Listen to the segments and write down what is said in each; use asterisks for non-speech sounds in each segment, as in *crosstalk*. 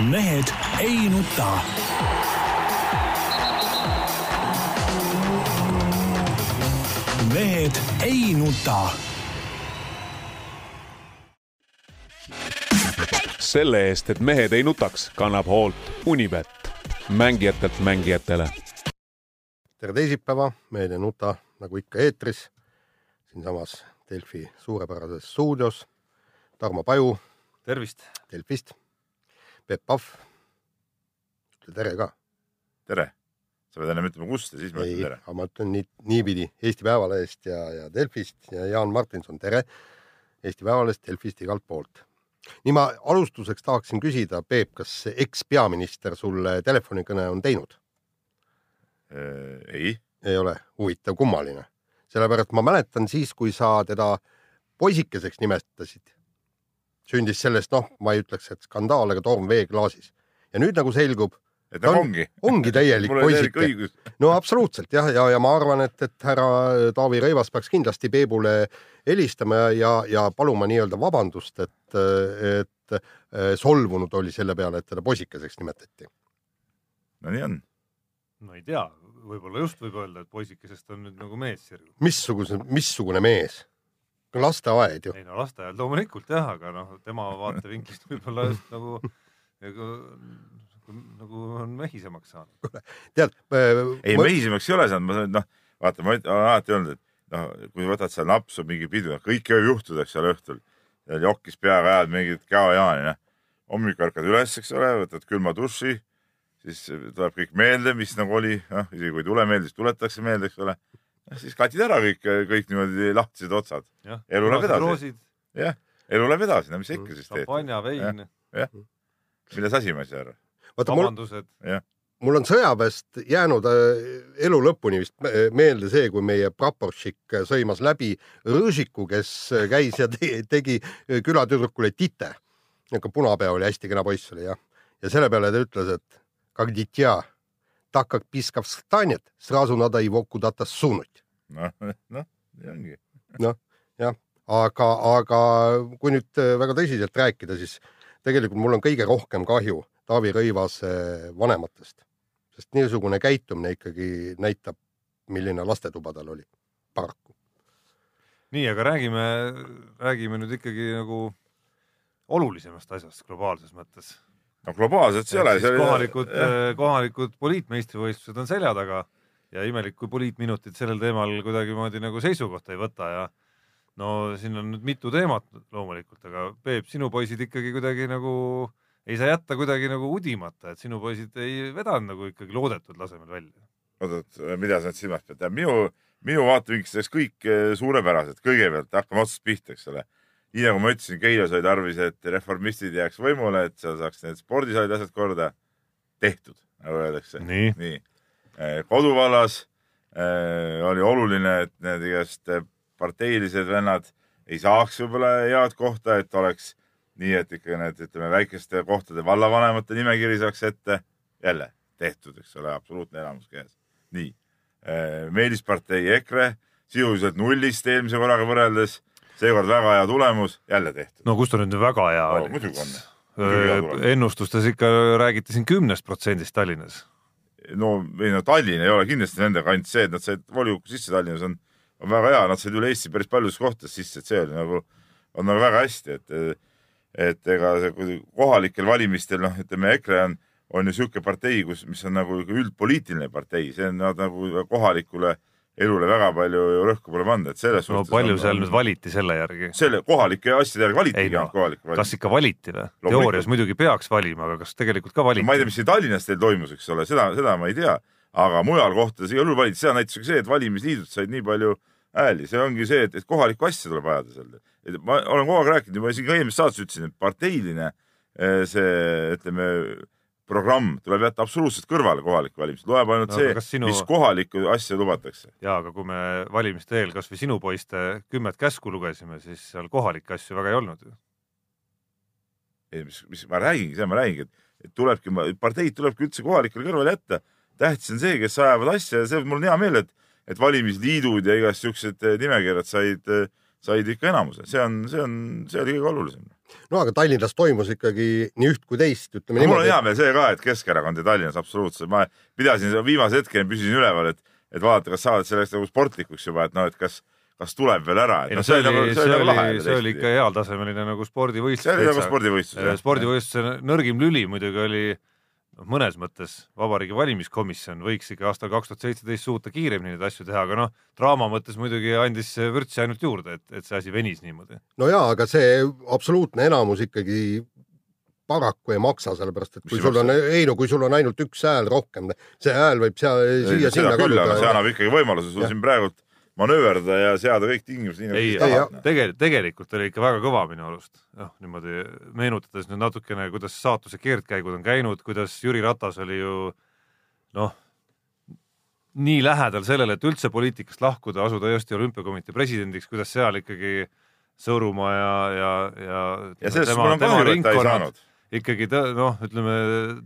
mehed ei nuta. mehed ei nuta. selle eest, et mehed ei nutaks, kannab hoolt Unibet, mängijatelt mängijatele. tere teisipäeva, Mehed ei nuta nagu ikka eetris, siinsamas Delfi suurepärases stuudios. Tarmo Paju tervist! Delfist, Peep Pahv. ütle tere ka. tere, sa pead ennem ütlema, kust ja siis ma ütlen tere. aga ma ütlen nii, niipidi Eesti Päevalehest ja, ja Delfist ja Jaan Martinson, tere. Eesti Päevalehest, Delfist, igalt poolt. nii ma alustuseks tahaksin küsida, Peep, kas ekspeaminister sulle telefonikõne on teinud? ei. ei ole, huvitav, kummaline. sellepärast ma mäletan siis, kui sa teda poisikeseks nimetasid, sündis sellest, noh, ma ei ütleks, et skandaal, aga torm veeklaasis. ja nüüd nagu selgub, et ta ta on- ongi. ongi täielik *laughs* poisike. no absoluutselt jah, ja, ja ma arvan, et, et härra Taavi Rõivas peaks kindlasti Peebule helistama ja, ja, ja paluma nii-öelda vabandust, et, et solvunud oli selle peale, et teda poisikeseks nimetati. no nii on. no ei tea, võib-olla just võib öelda, et poisikesest on nüüd nagu mees missugune, missugune mees? Lasteaed ju. ei no lasteaial loomulikult jah, aga noh, tema vaatevinklist *laughs* võib-olla just nagu, nagu, nagu on mehisemaks saanud. tead ei, mehisemaks ei ole saanud, ma noh, vaata, ma olen alati öelnud, et noh, kui võtad seal napsu mingi pidu, kõike võib juhtuda, eks ole, õhtul. jokis peaga ajad mingit käojaani, noh. hommikul ärkad üles, eks ole, võtad külma duši, siis tuleb kõik meelde, mis nagu oli, noh, isegi kui ei tule meelde, siis tuletatakse meelde, eks ole. Noh, siis katid ära kõik, kõik niimoodi lahtised otsad. elu läheb edasi. jah, elu läheb edasi, no mis sa ikka mm. siis teed. šampanja, vein. jah, milles asi, ma ei saa aru. vabandused mul.... mul on sõjaväest jäänud äh, elu lõpuni vist meelde see, kui meie praporšik sõimas läbi Rõžiku, kes käis ja te tegi külatüdrukule tite. niisugune punapea oli, hästi kena poiss oli jah. ja selle peale ta ütles, et так как писка встанет, сразу надо его куда-то сунуть. noh , noh , nii ongi . aga , aga kui nüüd äh, väga tõsiselt rääkida, siis tegelikult mul on kõige rohkem kahju Taavi Rõivase vanematest, sest niisugune käitumine ikkagi näitab, milline lastetuba tal oli, paraku. nii , aga räägime , räägime nüüd ikkagi nagu olulisemast asjast globaalses mõttes . no globaalselt see ei ole. kohalikud, kohalikud poliitmeistrivõistlused on selja taga ja imelik, kui poliitminutid sellel teemal kuidagimoodi nagu seisukohta ei võta ja no siin on nüüd mitu teemat loomulikult, aga Peep, sinu poisid ikkagi kuidagi nagu ei saa jätta kuidagi nagu udimata, et sinu poisid ei vedanud nagu ikkagi loodetud tasemel välja. oot-oot, mida sa nüüd silmas pead? minu, minu vaatevinklist oleks kõik eh, suurepärased, kõigepealt hakkame otsast pihta, eks ole. Nii nagu ma ütlesin, Keilas oli tarvis, et reformistid jääks võimule, et seal saaks need spordisaalid asjad korda. tehtud, nagu öeldakse. nii, nii, koduvallas äh, oli oluline, et need igast eh, parteilised vennad ei saaks võib-olla head kohta, et oleks nii, et ikka need, ütleme, väikeste kohtade vallavanemate nimekiri saaks ette. jälle tehtud, eks ole, absoluutne enamus käes. nii, Meelispartei EKRE sisuliselt nullist eelmise korraga võrreldes, seekord väga hea tulemus, jälle tehtud. no kus ta nüüd väga hea No, oli? muidugi on. Tulemus. ennustustes ikka räägiti siin kümnest protsendist Tallinnas. no ei no Tallinn ei ole kindlasti nende kant see, et nad said volikokku sisse Tallinnas on, on väga hea, nad said üle Eesti päris paljudes kohtades sisse, et see oli nagu, on nagu väga hästi, et et ega kohalikel valimistel noh, ütleme EKRE on, on ju niisugune partei, kus, mis on nagu üldpoliitiline partei, see on nad nagu kohalikule elule väga palju ju rõhku pole pannud, et selles no palju seal nüüd valiti selle järgi? selle kohalike asjade järgi Ei valitigi no, ainult kohalikke kas ikka valiti või? Teoorias muidugi peaks valima, aga kas tegelikult ka valiti? ma ei tea, mis siin Tallinnas teil toimus, eks ole, seda, seda ma ei tea, aga mujal kohtades igal juhul valiti, seda näitas ka see, et valimisliidud said nii palju hääli, see ongi see, et, et kohalikku asja tuleb ajada seal. et ma olen kogu aeg rääkinud, ma ka eelmises saates ütlesin, et parteiline eh, see, ütleme, programm tuleb jätta absoluutselt kõrvale kohalike valimised, loeb ainult No see sinu- mis kohalikku asja lubatakse. jaa, aga kui me valimiste eel kasvõi sinu poiste kümmet käsku lugesime, siis seal kohalikke asju väga ei olnud ju. ei, mis, mis ma räägingi, seda ma räägingi, et, tulebki, parteid tulebki üldse kohalikele kõrvale jätta. tähtis on see, kes ajavad asja ja see, mul on hea meel, et, et valimisliidud ja igast siuksed eh, nimekirjad said, said ikka enamuse, see on, see on, see oli kõige olulisem. no aga Tallinnas toimus ikkagi nii üht kui teist, ütleme mul on hea. meel see ka, et Keskerakond ja Tallinnas absoluutselt, ma pidasin seda viimase hetkeni püsisin üleval, et, et vaadata, kas saavad sellest nagu sportlikuks juba, et noh, et kas, kas tuleb veel ära, et ei no noh, see oli, see nagu oli, see oli ikka heal tasemeline nagu spordivõistlus. see oli nagu spordivõistlus jah. spordivõistluse nõrgim lüli muidugi oli noh, mõnes mõttes Vabariigi Valimiskomisjon võiks ikka aastal kaks tuhat seitseteist suuta kiiremini neid asju teha, aga noh, draama mõttes muidugi andis vürtsi ainult juurde, et, et see asi venis niimoodi. no jaa, aga see absoluutne enamus ikkagi paraku ei maksa, sellepärast et kui sul on, ei no kui sul on ainult üks hääl rohkem, see hääl võib seal siia-sinna aga see kaduda. annab ikkagi võimaluse sul Jah. siin praegult manööverdada ja seada kõik tingimused nii nagu ei tahad. tegelikult, tegelikult oli ikka väga kõva minu arust. noh, niimoodi meenutades nüüd natukene, kuidas saatuse keerdkäigud on käinud, kuidas Jüri Ratas oli ju noh, nii lähedal sellele, et üldse poliitikast lahkuda, asuda Eesti Olümpiakomitee presidendiks, kuidas seal ikkagi Sõõrumaa ja, ja, ja ja sellest mul on kahju, et ta ei saanud. ikkagi ta noh, ütleme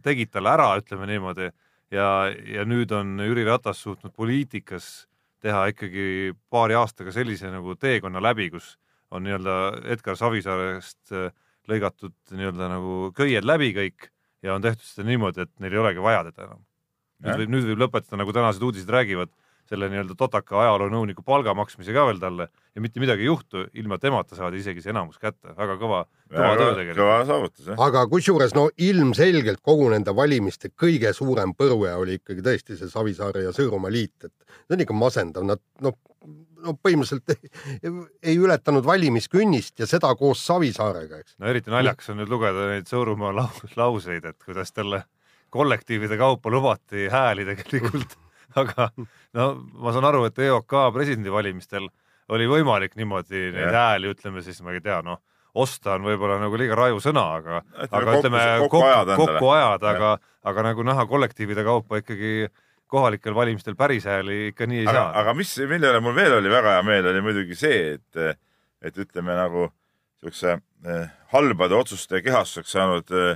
tegid talle ära, ütleme niimoodi ja, ja nüüd on Jüri Ratas suutnud poliitikas teha ikkagi paari aastaga sellise nagu teekonna läbi, kus on nii-öelda Edgar Savisaarest äh, lõigatud nii-öelda nagu köied läbi kõik ja on tehtud seda niimoodi, et neil ei olegi vaja teda enam. nüüd võib, nüüd võib lõpetada, nagu tänased uudised räägivad, selle nii-öelda totaka ajaloonõuniku palga maksmise ka veel talle ja mitte midagi ei juhtu, ilma temata saadi isegi see enamus kätte, väga kõva, kõva töö tegelikult. kõva saavutus jah. aga kusjuures no ilmselgelt kogu nende valimiste kõige suurem põrue oli ikkagi tõesti see Savisaare ja Sõõrumaa liit, et see on ikka masendav, nad noh, no põhimõtteliselt ei, ei ületanud valimiskünnist ja seda koos Savisaarega, eks. no eriti naljakas on nüüd lugeda neid Sõõrumaa lau- lauseid, et kuidas talle kollektiivide kaupa lubati hääli tegelikult, *laughs* *laughs* aga no ma saan aru, et EOK presidendivalimistel oli võimalik niimoodi neid Jah. hääli, ütleme siis, ma ei tea, noh, osta on võib-olla nagu liiga raju sõna, aga, Ütleme, aga ütleme kokku kokku, kokku ajada, aga, aga nagu näha kollektiivide kaupa ikkagi kohalikel valimistel päris hääli ikka nii ei aga, saa. aga mis, mille üle mul veel oli väga hea meel, oli muidugi see, et, et ütleme nagu siukse eh, halbade otsuste kehastuseks saanud eh,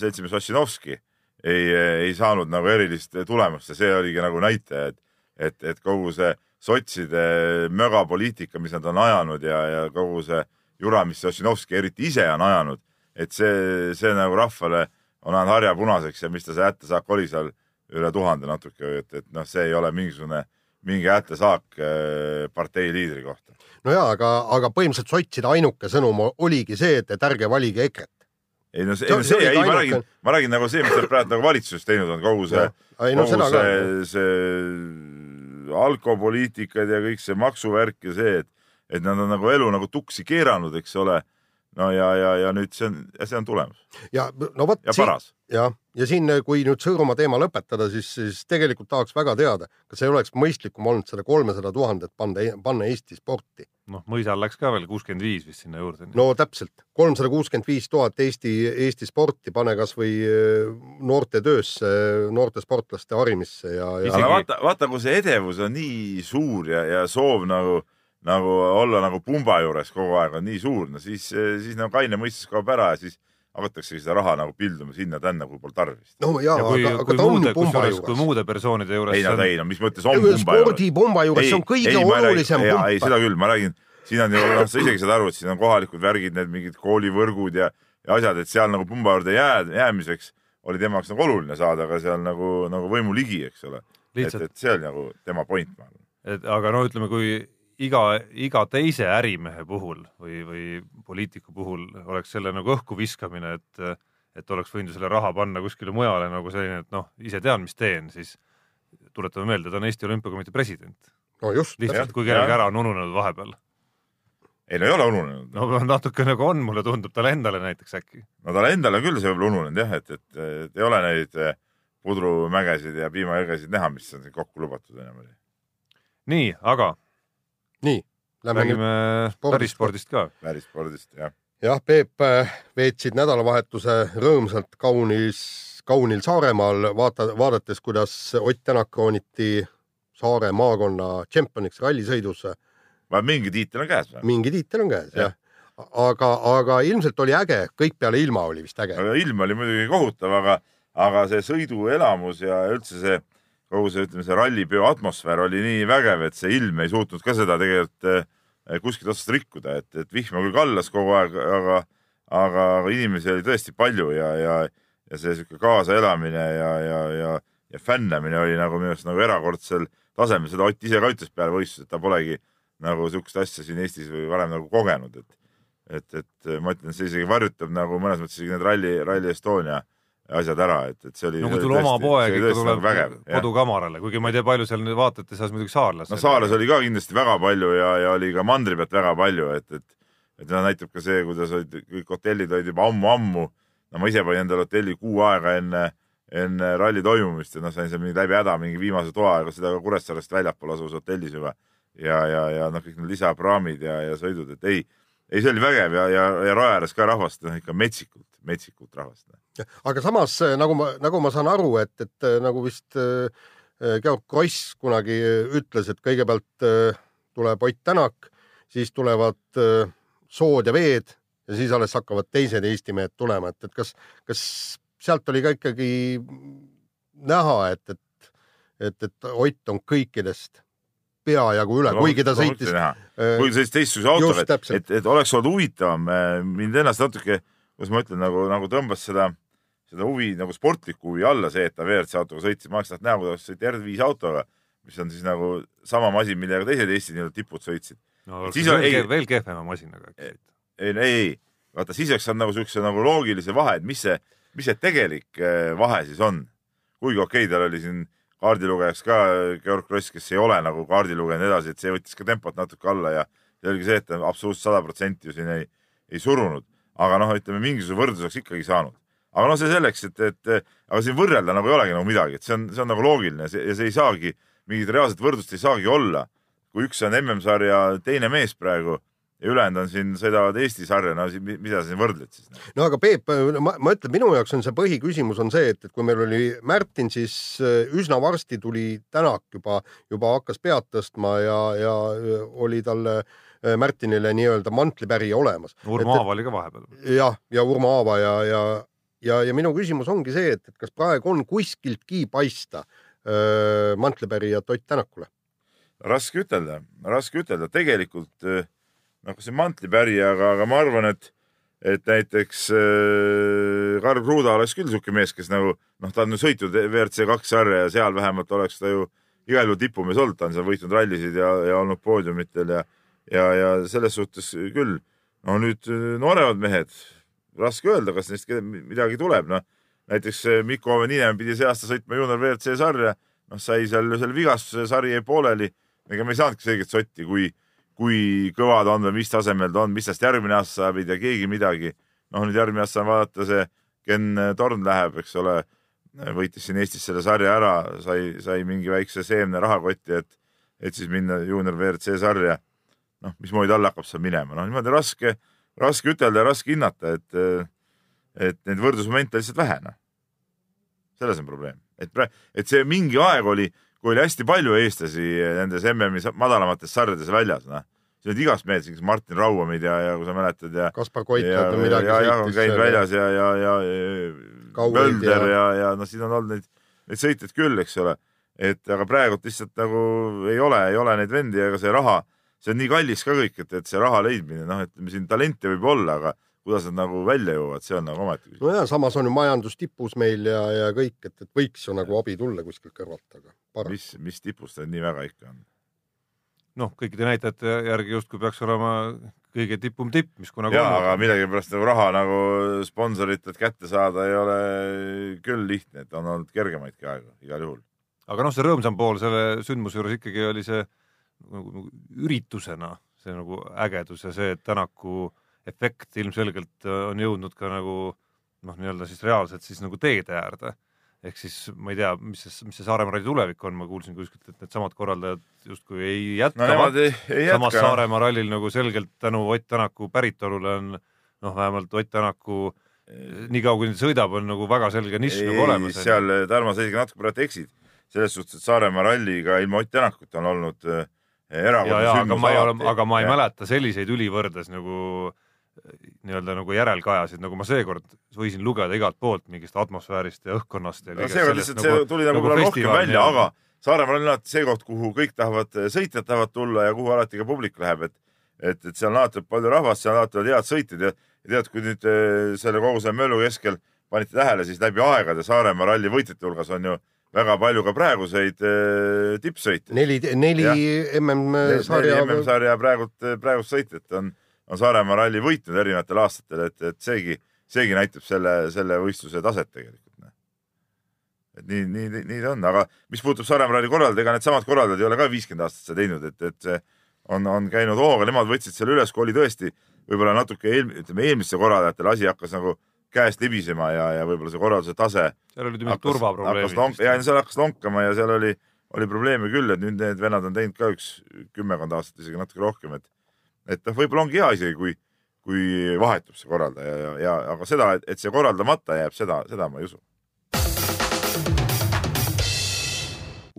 seltsimees Ossinovski ei, ei saanud nagu erilist tulemust ja see oligi nagu näitaja, et, et, et kogu see sotside mögapoliitika, mis nad on ajanud ja, ja kogu see jura, mis Ossinovski eriti ise on ajanud, et see, see nagu rahvale on ajanud harja punaseks ja mis ta see hättesaak oli seal üle tuhande natuke, et, et noh, see ei ole mingisugune, mingi hättesaak eh, partei liidri kohta. no jaa, aga, aga põhimõtteliselt sotside ainuke sõnum oligi see, et, et ärge valige EKRE-t. Ei no see, ei, no see ei ma räägin, ma räägin nagu see, mis nad praegu nagu valitsuses teinud on, kogu see, no kogu see, see alkopoliitikad ja kõik see maksuvärk ja see, et, et nad on nagu elu nagu tuksi keeranud, eks ole. No ja, ja, ja nüüd see on, see on tulemus ja no vot ja, paras. jah, ja siin, kui nüüd Sõõrumaa teema lõpetada, siis, siis tegelikult tahaks väga teada, kas ei oleks mõistlikum olnud seda kolmesada tuhandet panna, panna Eesti sporti. noh, mõisal läks ka veel kuuskümmend viis vist sinna juurde. no täpselt, kolmsada kuuskümmend viis tuhat Eesti, Eesti sporti, pane kasvõi äh, noorte töösse, noorte sportlaste harimisse ja, ja vaata, vaata, kui see edevus on nii suur ja, ja soov nagu, nagu olla nagu pumba juures kogu aeg on nii suur, no siis, siis nagu kaine mõistus kaob ära ja siis hakataksegi seda raha nagu pilduma sinna-tänna, kui pole tarvis. no ja, ja kui, aga, aga kui ta on muude, ju pumba kusjuures kui juures. muude persoonide juures ei no on- ei no mis mõttes on pumba juures? spordipumba juures, see on kõige ei, olulisem jaa, ei, seda küll, ma räägin, siin on ju, noh, sa isegi saad aru, et siin on kohalikud värgid, need mingid koolivõrgud ja, ja asjad, et seal nagu pumba juurde jää, jäämiseks oli tema jaoks nagu oluline saada ka seal nagu, nagu võimu ligi, eks ole. et, et see on nagu tema point, ma arvan. et aga no ütleme, kui iga, iga teise ärimehe puhul või, või poliitiku puhul oleks selle nagu õhku viskamine, et et oleks võinud ju selle raha panna kuskile mujale nagu selline, et noh, ise tean, mis teen, siis tuletame meelde, ta on Eesti Olümpiakomitee president. no just, lihtsalt kui kellelgi ära on ununenud vahepeal. ei no ei ole ununenud no.. natuke nagu on, mulle tundub talle endale näiteks äkki. no talle endale küll see võib-olla ununenud jah, et, et, et ei ole neid eh, pudrumägesid ja piimajõgesid näha, mis on kokku lubatud enam. nii, aga nii, räägime spordist. päris spordist ka. välisspordist jah. jah, Peep äh, veetsid nädalavahetuse rõõmsalt kaunis, kaunil Saaremaal, vaata, vaadates, kuidas Ott Tänak krooniti Saare maakonna tšempioniks rallisõidus. mingi tiitel on käes või? mingi tiitel on käes Jah. jah. aga, aga ilmselt oli äge, kõik peale ilma oli vist äge. aga ilm oli muidugi kohutav, aga, aga see sõiduelamus ja üldse see kogu see, ütleme see rallipeo atmosfäär oli nii vägev, et see ilm ei suutnud ka seda tegelikult eh, eh, kuskilt otsast rikkuda, et, et vihma küll kallas kogu aeg, aga, aga, aga inimesi oli tõesti palju ja, ja, ja see sihuke kaasaelamine ja, ja, ja, ja fännamine oli nagu minu arust nagu erakordsel tasemel, seda Ott ise ka ütles peale võistlust, et ta polegi nagu sihukest asja siin Eestis või varem nagu kogenud, et et, et ma ütlen, see isegi varjutab nagu mõnes mõttes isegi need Rally, Rally Estonia asjad ära, et, et see oli. no kui sul oma poeg ikka tuleb nagu kodukamarale, kuigi ma ei tea, palju seal nüüd vaatajate seas muidugi saarlasi. no saarlasi oli ka kindlasti väga palju ja, ja oli ka mandri pealt väga palju, et, et, et seda näitab ka see, kuidas olid kõik hotellid olid juba ammu-ammu. no ma ise panin endale hotelli kuu aega enne, enne ralli toimumist ja noh, sain seal mingi läbi häda mingi viimase toa, aga seda ka Kuressaarest väljapool asuvas hotellis juba. ja, ja, ja noh, kõik need lisapraamid ja, ja sõidud, et ei ei, see oli vägev ja, ja, ja raja ääres ka rahvast noh ikka metsikult, metsikult rahvast. aga samas nagu ma, nagu ma saan aru, et, et nagu vist äh, Georg Kross kunagi ütles, et kõigepealt äh, tuleb Ott Tänak, siis tulevad äh, sood ja veed ja siis alles hakkavad teised Eesti mehed tulema, et, et kas, kas sealt oli ka ikkagi näha, et, et, et, et Ott on kõikidest peajagu üle no,, kuigi ta sõitis. Äh, kuigi sõitis teistsuguse autoga, et, et, et oleks olnud huvitavam äh, mind ennast natuke, kuidas ma ütlen, nagu, nagu tõmbas seda, seda huvi nagu sportlikku huvi alla see, et ta WRC autoga sõitis, ma oleks tahtnud näha, kuidas sõita R5 autoga, mis on siis nagu sama masin, millega teised Eesti nii-öelda tipud sõitsid. no siis veel, ei, veel kehvema masinaga. ei, ei, ei, vaata siis oleks saanud nagu siukse nagu loogilise vahe, et mis see, mis see tegelik äh, vahe siis on. kuigi okei okay,, tal oli siin kaardilugejaks ka Georg Kross, kes ei ole nagu kaardilugeja ja nii edasi, et see võttis ka tempot natuke alla ja see oligi see, et ta absoluutselt sada protsenti ju siin ei, ei surunud. aga noh, ütleme mingisuguse võrdluse oleks ikkagi saanud. aga noh, see selleks, et, et aga siin võrrelda nagu ei olegi nagu midagi, et see on, see on nagu loogiline see, ja see ei saagi, mingit reaalset võrdlust ei saagi olla. kui üks on MM-sarja teine mees praegu ja ülejäänud on siin, sõidavad Eesti sarja, no mida sa siin võrdled siis? no aga Peep, ma, ma ütlen, minu jaoks on see põhiküsimus on see, et, et kui meil oli Märtin, siis äh, üsna varsti tuli Tänak juba, juba hakkas pead tõstma ja, ja äh, oli talle äh, Märtinile nii-öelda mantlipärija olemas. Urmo Aava oli ka vahepeal. jah, ja Urmo Aava ja, ja, ja, ja minu küsimus ongi see, et, et kas praegu on kuskiltki paista öö, mantlipärijat Ott Tänakule? raske ütelda, raske ütelda, tegelikult öö noh, see mantlipärija, aga, aga ma arvan, et, et näiteks äh, Karl Kruda oleks küll niisugune mees, kes nagu noh, ta on ju sõitnud WRC kaks sarja ja seal vähemalt oleks ta ju igal juhul tipumees olnud, ta on seal võitnud rallisid ja, ja olnud poodiumitel ja, ja, ja selles suhtes küll. no nüüd äh, nooremad mehed, raske öelda, kas neist midagi tuleb, noh näiteks äh, Mikko Oveninen pidi see aasta sõitma juunior WRC sarja, noh sai seal seal vigastuse, sari jäi pooleli. ega me ei saanudki selget sotti, kui kui kõva ta on või mis tasemel ta on, mis tast järgmine aasta saab, ei tea keegi midagi. noh, nüüd järgmine aasta on vaadata, see Ken Torn läheb, eks ole, võitis siin Eestis selle sarja ära, sai, sai mingi väikse seemne rahakotti, et, et siis minna juunior WRC sarja. noh, mismoodi tal hakkab seal minema, noh niimoodi raske, raske ütelda ja raske hinnata, et, et neid võrdlusmomente lihtsalt vähe, noh. selles on probleem, et et see mingi aeg oli kui oli hästi palju eestlasi nendes MM-i madalamates sarjades väljas, noh. siin olid igast mehed, siin Martin Rauamid ja, ja kui sa mäletad ja. Kaspar Koit või midagi. ja, ja on käinud väljas ja, ja, ja, ja Mölder ja, ja, ja noh, siin on olnud neid, neid sõitjaid küll, eks ole. et aga praegult lihtsalt nagu ei ole, ei ole neid vendi, ega see raha, see on nii kallis ka kõik, et, et see raha leidmine, noh, ütleme siin talenti võib olla, aga kuidas nad nagu välja jõuavad, see on nagu küsimus. nojah, samas on ju majandus tipus meil ja, ja kõik, et, et võiks ju nagu abi tulla kuskilt kõrvalt, aga paraku. mis, mis tipus ta nii väga ikka on? noh, kõikide näitajate järgi justkui peaks olema kõige tipum tipp, mis kunagi jaa, aga millegipärast nagu raha nagu sponsoritelt kätte saada ei ole küll lihtne, et on olnud kergemaidki aegu igal juhul. aga noh, see rõõmsam pool selle sündmuse juures ikkagi oli see nagu, nagu üritusena, see nagu ägedus ja see, et Tänaku efekt ilmselgelt äh, on jõudnud ka nagu noh, nii-öelda siis reaalselt siis nagu teede äärde. ehk siis ma ei tea, mis see, mis see Saaremaa ralli tulevik on, ma kuulsin kuskilt, et needsamad korraldajad justkui ei jätka no,. samas Saaremaa rallil nagu selgelt tänu Ott Tänaku päritolule on noh, vähemalt Ott Tänaku niikaua kui ta sõidab, on nagu väga selge nišš nagu olemas. seal, Tarmo, sa isegi natuke praegu eksid selles suhtes, et Saaremaa ralliga ilma Ott Tänakuta on olnud äh, erakordne sündmus. aga ma ei ole, aga ma ei ja. mäleta selliseid ülivõrdes nagu äh, nii-öelda nagu järelkajasid, nagu ma seekord võisin lugeda igalt poolt mingist atmosfäärist ja õhkkonnast ja no seekord lihtsalt nagu, see tuli nagu, nagu rohkem välja, aga Saaremaal on alati see koht, kuhu kõik tahavad, sõitjad tahavad tulla ja kuhu alati ka publik läheb, et et, et seal on alati palju rahvast, seal alati on head sõitjad ja, ja tead, kui nüüd eh, selle kogu selle mölu keskel panite tähele, siis läbi aegade Saaremaa ralli võitjate hulgas on ju väga palju ka praeguseid eh, tippsõitjaid. neli, neli MM-sarja. MM-sarja praegult, praegust sõitjat on, on Saaremaa ralli võitnud erinevatel aastatel, et, et seegi, seegi näitab selle, selle võistluse taset tegelikult. noh. et nii, nii, nii ta on, aga mis puutub Saaremaa ralli korraldajad, ega needsamad korraldajad ei ole ka viiskümmend aastat seda teinud, et, et see on, on käinud hooga, nemad võtsid selle üles, kui oli tõesti võib-olla natuke eel, ütleme eelmistel korraldajatel asi hakkas nagu käest libisema ja, ja võib-olla see korralduse tase. seal olid mingid turvaprobleemid. ja seal hakkas lonkama ja seal oli, oli probleeme küll, et nüüd need vennad on teinud ka üks kümmekond aastat, isegi natuke rohkem, et, et noh, võib-olla ongi hea isegi, kui, kui vahetub see korraldaja ja, ja, aga seda, et see korraldamata jääb, seda, seda ma ei usu.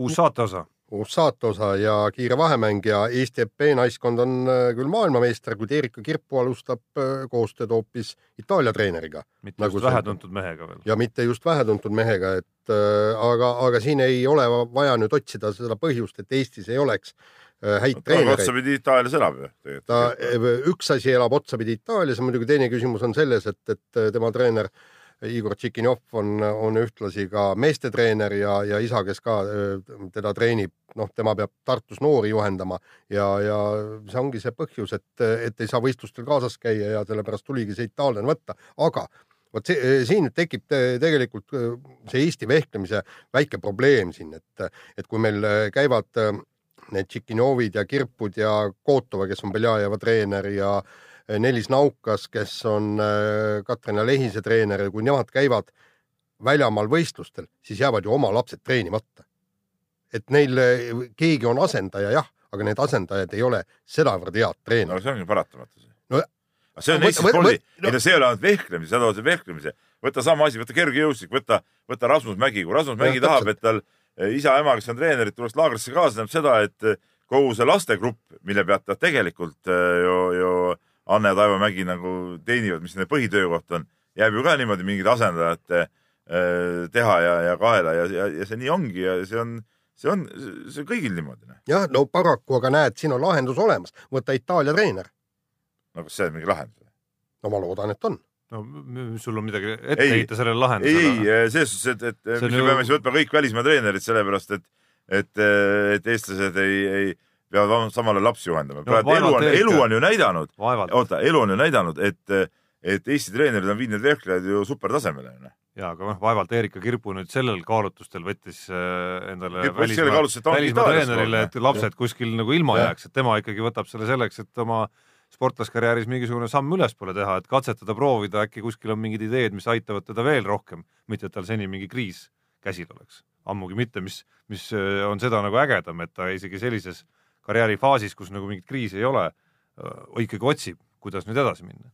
uus saateosa uus saateosa ja kiire vahemäng ja Eesti EP naiskond on äh, küll maailmameister, kuid Erika Kirpu alustab äh, koostööd hoopis Itaalia treeneriga. mitte nagu just vähetuntud mehega veel. ja mitte just vähetuntud mehega, et äh, aga, aga siin ei ole vaja nüüd otsida seda põhjust, et Eestis ei oleks häid treenereid. otsapidi Itaalias elab ju. ta, üks asi elab otsapidi Itaalias muidugi teine küsimus on selles, et, et tema treener äh, Igor Tšikinjov on, on ühtlasi ka meestetreener ja, ja isa, kes ka teda treenib, noh, tema peab Tartus noori juhendama ja, ja see ongi see põhjus, et, et ei saa võistlustel kaasas käia ja sellepärast tuligi see itaallane võtta, aga vot see, siin nüüd tekib tegelikult see Eesti vehklemise väike probleem siin, et, et kui meil käivad need Tšikinjovid ja Kirpud ja Kotova, kes on Beljajeva treener ja Äh, Nelis Naukas, kes on äh, Katrina Lehise treener ja kui nemad käivad väljamaal võistlustel, siis jäävad ju oma lapsed treenimata. et neil äh, keegi on asendaja jah, aga need asendajad ei ole sedavõrd head treenerid. no see ongi paratamatus. no see on Eesti spordi, ei no see ei ole ainult vehklemise, seda on vehklemise. võta sama asi, võta kergejõustik, võta, võta Rasmus Mägi, kui Rasmus Mägi ja, tahab, et tal isa-ema, kes on treenerid, tuleks laagrisse kaasa, tähendab seda, et kogu see lastegrupp, mille pealt ta tegelikult ju, ju Anne ja Taivo Mägi nagu teenivad, mis nende põhitöökoht on, jääb ju ka niimoodi mingite asendajate teha ja, ja kaela ja, ja, ja see nii ongi ja see on, see on, see on kõigil niimoodi. Noh. jah, no paraku, aga näed, siin on lahendus olemas, võta Itaalia treener. no kas see on mingi lahendus? no ma loodan, et on no sul on midagi ette heita sellele lahendusele? ei, ei, selles suhtes, et, et me ju... peame siis võtma kõik välismaa treenerid, sellepärast et, et, et eestlased ei, ei peavad samale lapsi juhendama. praegu elu on, elu on ju näidanud, oota, elu on ju näidanud, et, et Eesti treenerid on viinud vehklejad ju supertasemele. Noh. ja, aga noh, vaevalt Erika Kirpu nüüd sellel kaalutlustel võttis äh, endale välismaa, välismaa treenerile, et lapsed kuskil nagu ilma ja. jääks, et tema ikkagi võtab selle selleks, et oma sportlaskarjääris mingisugune samm ülespoole teha, et katsetada, proovida, äkki kuskil on mingid ideed, mis aitavad teda veel rohkem, mitte et tal seni mingi kriis käsil oleks. ammugi mitte, mis, mis äh, on seda nagu ägedam, et ta isegi sellises äh, karjäärifaasis, kus nagu mingit kriisi ei ole, ikkagi otsib, kuidas nüüd edasi minna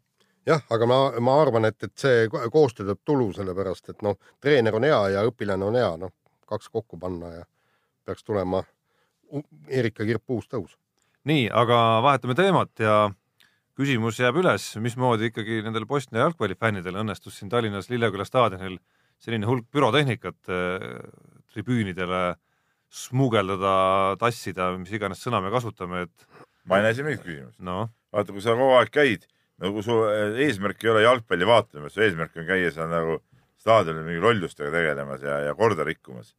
jah, aga ma, ma arvan, et, et see koostöö teeb tulu, sellepärast et noh, treener on hea ja õpilane on hea, noh, kaks kokku panna ja peaks tulema Erika Kirp uus tõus. nii, aga vahetame teemat ja küsimus jääb üles, mismoodi ikkagi nendel Bosnia jalgpallifännidel õnnestus siin Tallinnas Lilleküla staadionil selline hulk pürotehnikat äh, tribüünidele äh, smugeldada, tassida, mis iganes sõna me kasutame, et. ma ei näe siin mingit küsimust no.. vaata, kui sa kogu aeg käid, nagu su eh, eesmärk ei ole jalgpalli vaatamas, su eesmärk on käia seal nagu staadionil mingi lollustega tegelemas ja, ja korda rikkumas.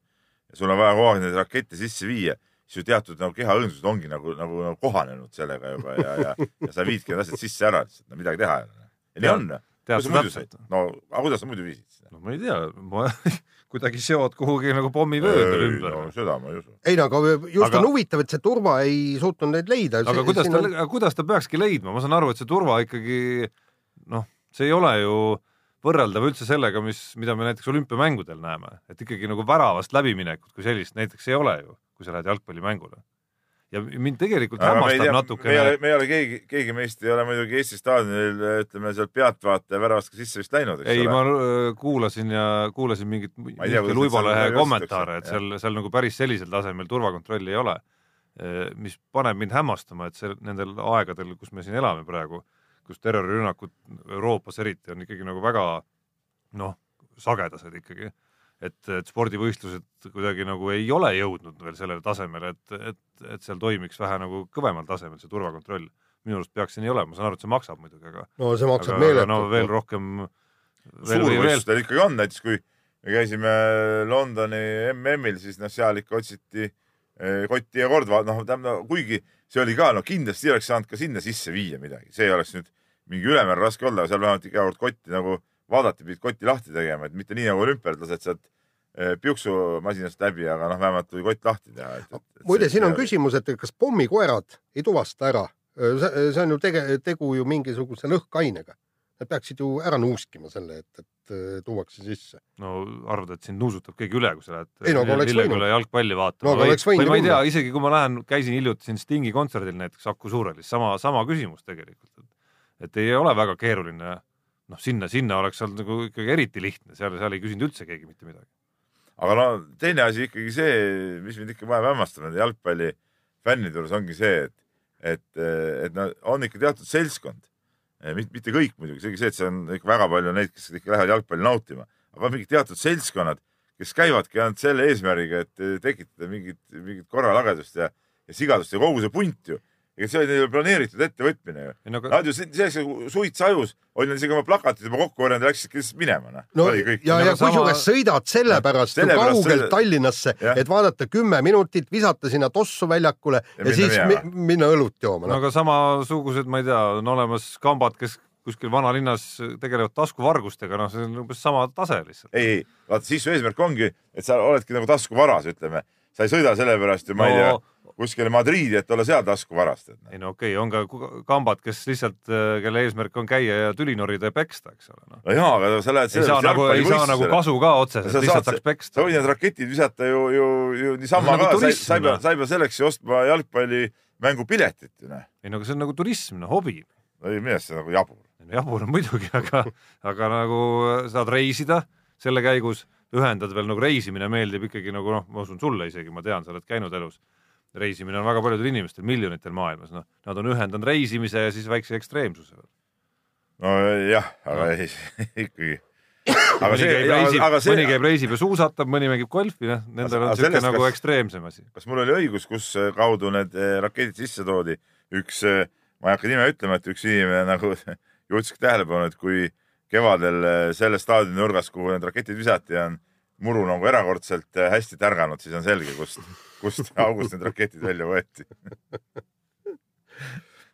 ja sul on vaja kogu aeg neid rakette sisse viia, siis ju teatud nagu kehaõõnsused ongi nagu, nagu, nagu kohanenud sellega juba ja, ja, ja sa viidki need asjad sisse ära lihtsalt, no midagi teha ei ole. ja nii on. kuidas sa muidu said? no, aga kuidas sa muidu viisid seda? no ma ei tea, ma *laughs* kuidagi seod kuhugi nagu pommivöödel ümber no,. seda ma ei usu. ei no aga just aga... on huvitav, et see turva ei suutnud neid leida. aga kuidas ta on..., kuidas ta peakski leidma, ma saan aru, et see turva ikkagi noh, see ei ole ju võrreldav üldse sellega, mis, mida me näiteks olümpiamängudel näeme, et ikkagi nagu väravast läbiminekut kui sellist näiteks ei ole ju, kui sa lähed jalgpallimängule ja mind tegelikult hämmastab natukene. me ei ole, me ei ole keegi, keegi meist ei ole muidugi Eesti staadionil, ütleme sealt pealtvaataja väravast ka sisse vist läinud, eks ei, ole. ma äh, kuulasin ja kuulasin mingit Luibalehe kommentaare, et seal, seal nagu päris sellisel tasemel turvakontrolli ei ole. Äh, mis paneb mind hämmastama, et see nendel aegadel, kus me siin elame praegu, kus terrorirünnakud Euroopas eriti on ikkagi nagu väga noh, sagedased ikkagi et, et spordivõistlused kuidagi nagu ei ole jõudnud veel sellele tasemele, et, et, et seal toimiks vähe nagu kõvemal tasemel see turvakontroll. minu arust peaks see nii olema, ma saan aru, et see maksab muidugi, aga no see maksab aga no meeletult veel. rohkem. suurvõistlustel ikkagi on, näiteks kui me käisime Londoni MM-il, siis noh, seal ikka otsiti eh, kotti ja kord, noh, tähendab, kuigi see oli ka, no kindlasti oleks saanud ka sinna sisse viia midagi, see ei oleks nüüd mingi ülemäära raske olla, aga seal vähemalt iga kord kotti nagu vaadati, pidid kotti lahti tegema, et mitte nii nagu olümpial, et lased sealt eh, piuksumasinast läbi, aga noh, vähemalt tuli kott lahti teha. muide, siin on küsimus, et kas pommikoerad ei tuvasta ära, see on ju tege-, tegu ju mingisuguse lõhkainega. Nad peaksid ju ära nuuskima selle, et, et tuuakse sisse. no arvad, et sind nuusutab keegi üle, kui sa lähed Ei no Lilleküla jalgpalli vaatama No või, või ma ei tea isegi kui ma lähen, käisin hiljuti siin Stingi kontserdil näiteks Saku Suurhallis, sama, sama küsimus tegelikult. et ei ole väga keeruline, noh, sinna, sinna oleks olnud nagu ikkagi eriti lihtne, seal, seal ei küsinud üldse keegi mitte midagi. aga no teine asi ikkagi see, mis mind ikka vahel hämmastab nende jalgpallifännide juures ongi see, et, et, et no on ikka teatud seltskond, mitte, mitte kõik muidugi, seegi see, et see on ikka väga palju neid, kes ikka lähevad jalgpalli nautima, aga mingid teatud seltskonnad, kes käivadki ainult selle eesmärgiga, et tekitada mingit, mingit korralagedust ja, ja sigadust ja kogu see punt ju. Ega see oli neil planeeritud ettevõtmine ju. ei no Nad ju selleks nagu suits ajus, olid nad isegi oma plakatid juba kokku korjanud ja läksid lihtsalt minema, noh. no ja, ja aga sama- kusjuures sõidad sellepärast ju Sellepärast kaugelt selle- Tallinnasse, et vaadata kümme minutit, visata sinna tossu väljakule ja, Ja ja minna siis minema. mi minna õlut jooma no no.. aga samasugused, ma ei tea, on olemas kambad, kes kuskil vanalinnas tegelevad taskuvargustega, noh, see on umbes sama tase lihtsalt. ei, ei, vaata siis su eesmärk ongi, et sa oledki nagu taskuvaras, ütleme. sa ei sõida sellepärast ju, ma ei No- tea, kuskile Madriidi, et olla seal taskuvarast. ei no okei okay,, on ka kambad, kes lihtsalt, kelle eesmärk on käia ja tüli norida ja peksta, eks ole, noh. no jaa, aga sa lähed ei saa nagu, ei saa nagu kasu ka otseselt, Sa lihtsalt saad- saaks peksta sa võid need raketid visata ju, ju, ju niisama on nagu ka, sa ei turism, sa ei pea noh., sa ei pea selleks ju ostma jalgpallimängupiletit ju noh. ei no aga see on nagu turism, no hobi. ei, minu arust see on nagu jabur. jabur on muidugi, aga, *laughs* aga nagu saad reisida selle käigus, ühendad veel nagu reisimine meeldib ikkagi nagu noh, ma usun sulle isegi, ma tean, sa oled käinud elus. Reisimine on väga paljudel inimestel, miljonitel maailmas, noh, nad on ühendanud reisimise ja siis väikse ekstreemsuse. nojah, aga ei, *laughs* ikkagi. aga mõni see käib, reisib, aga mõni see, käib reisib ja suusatab, mõni mängib golfi, noh, nendel on niisugune nagu kas- ekstreemsem asi. kas mul oli õigus, kus kaudu need eh, raketid sisse toodi? üks, ma ei hakka nime ütlema, et üks inimene nagu *laughs* juhtis tähelepanu, et kui kevadel eh, selle staadioni nurgas, kuhu need raketid visati, on muru nagu erakordselt eh, hästi tärganud, siis on selge, kust, kust *laughs* august need raketid välja võeti.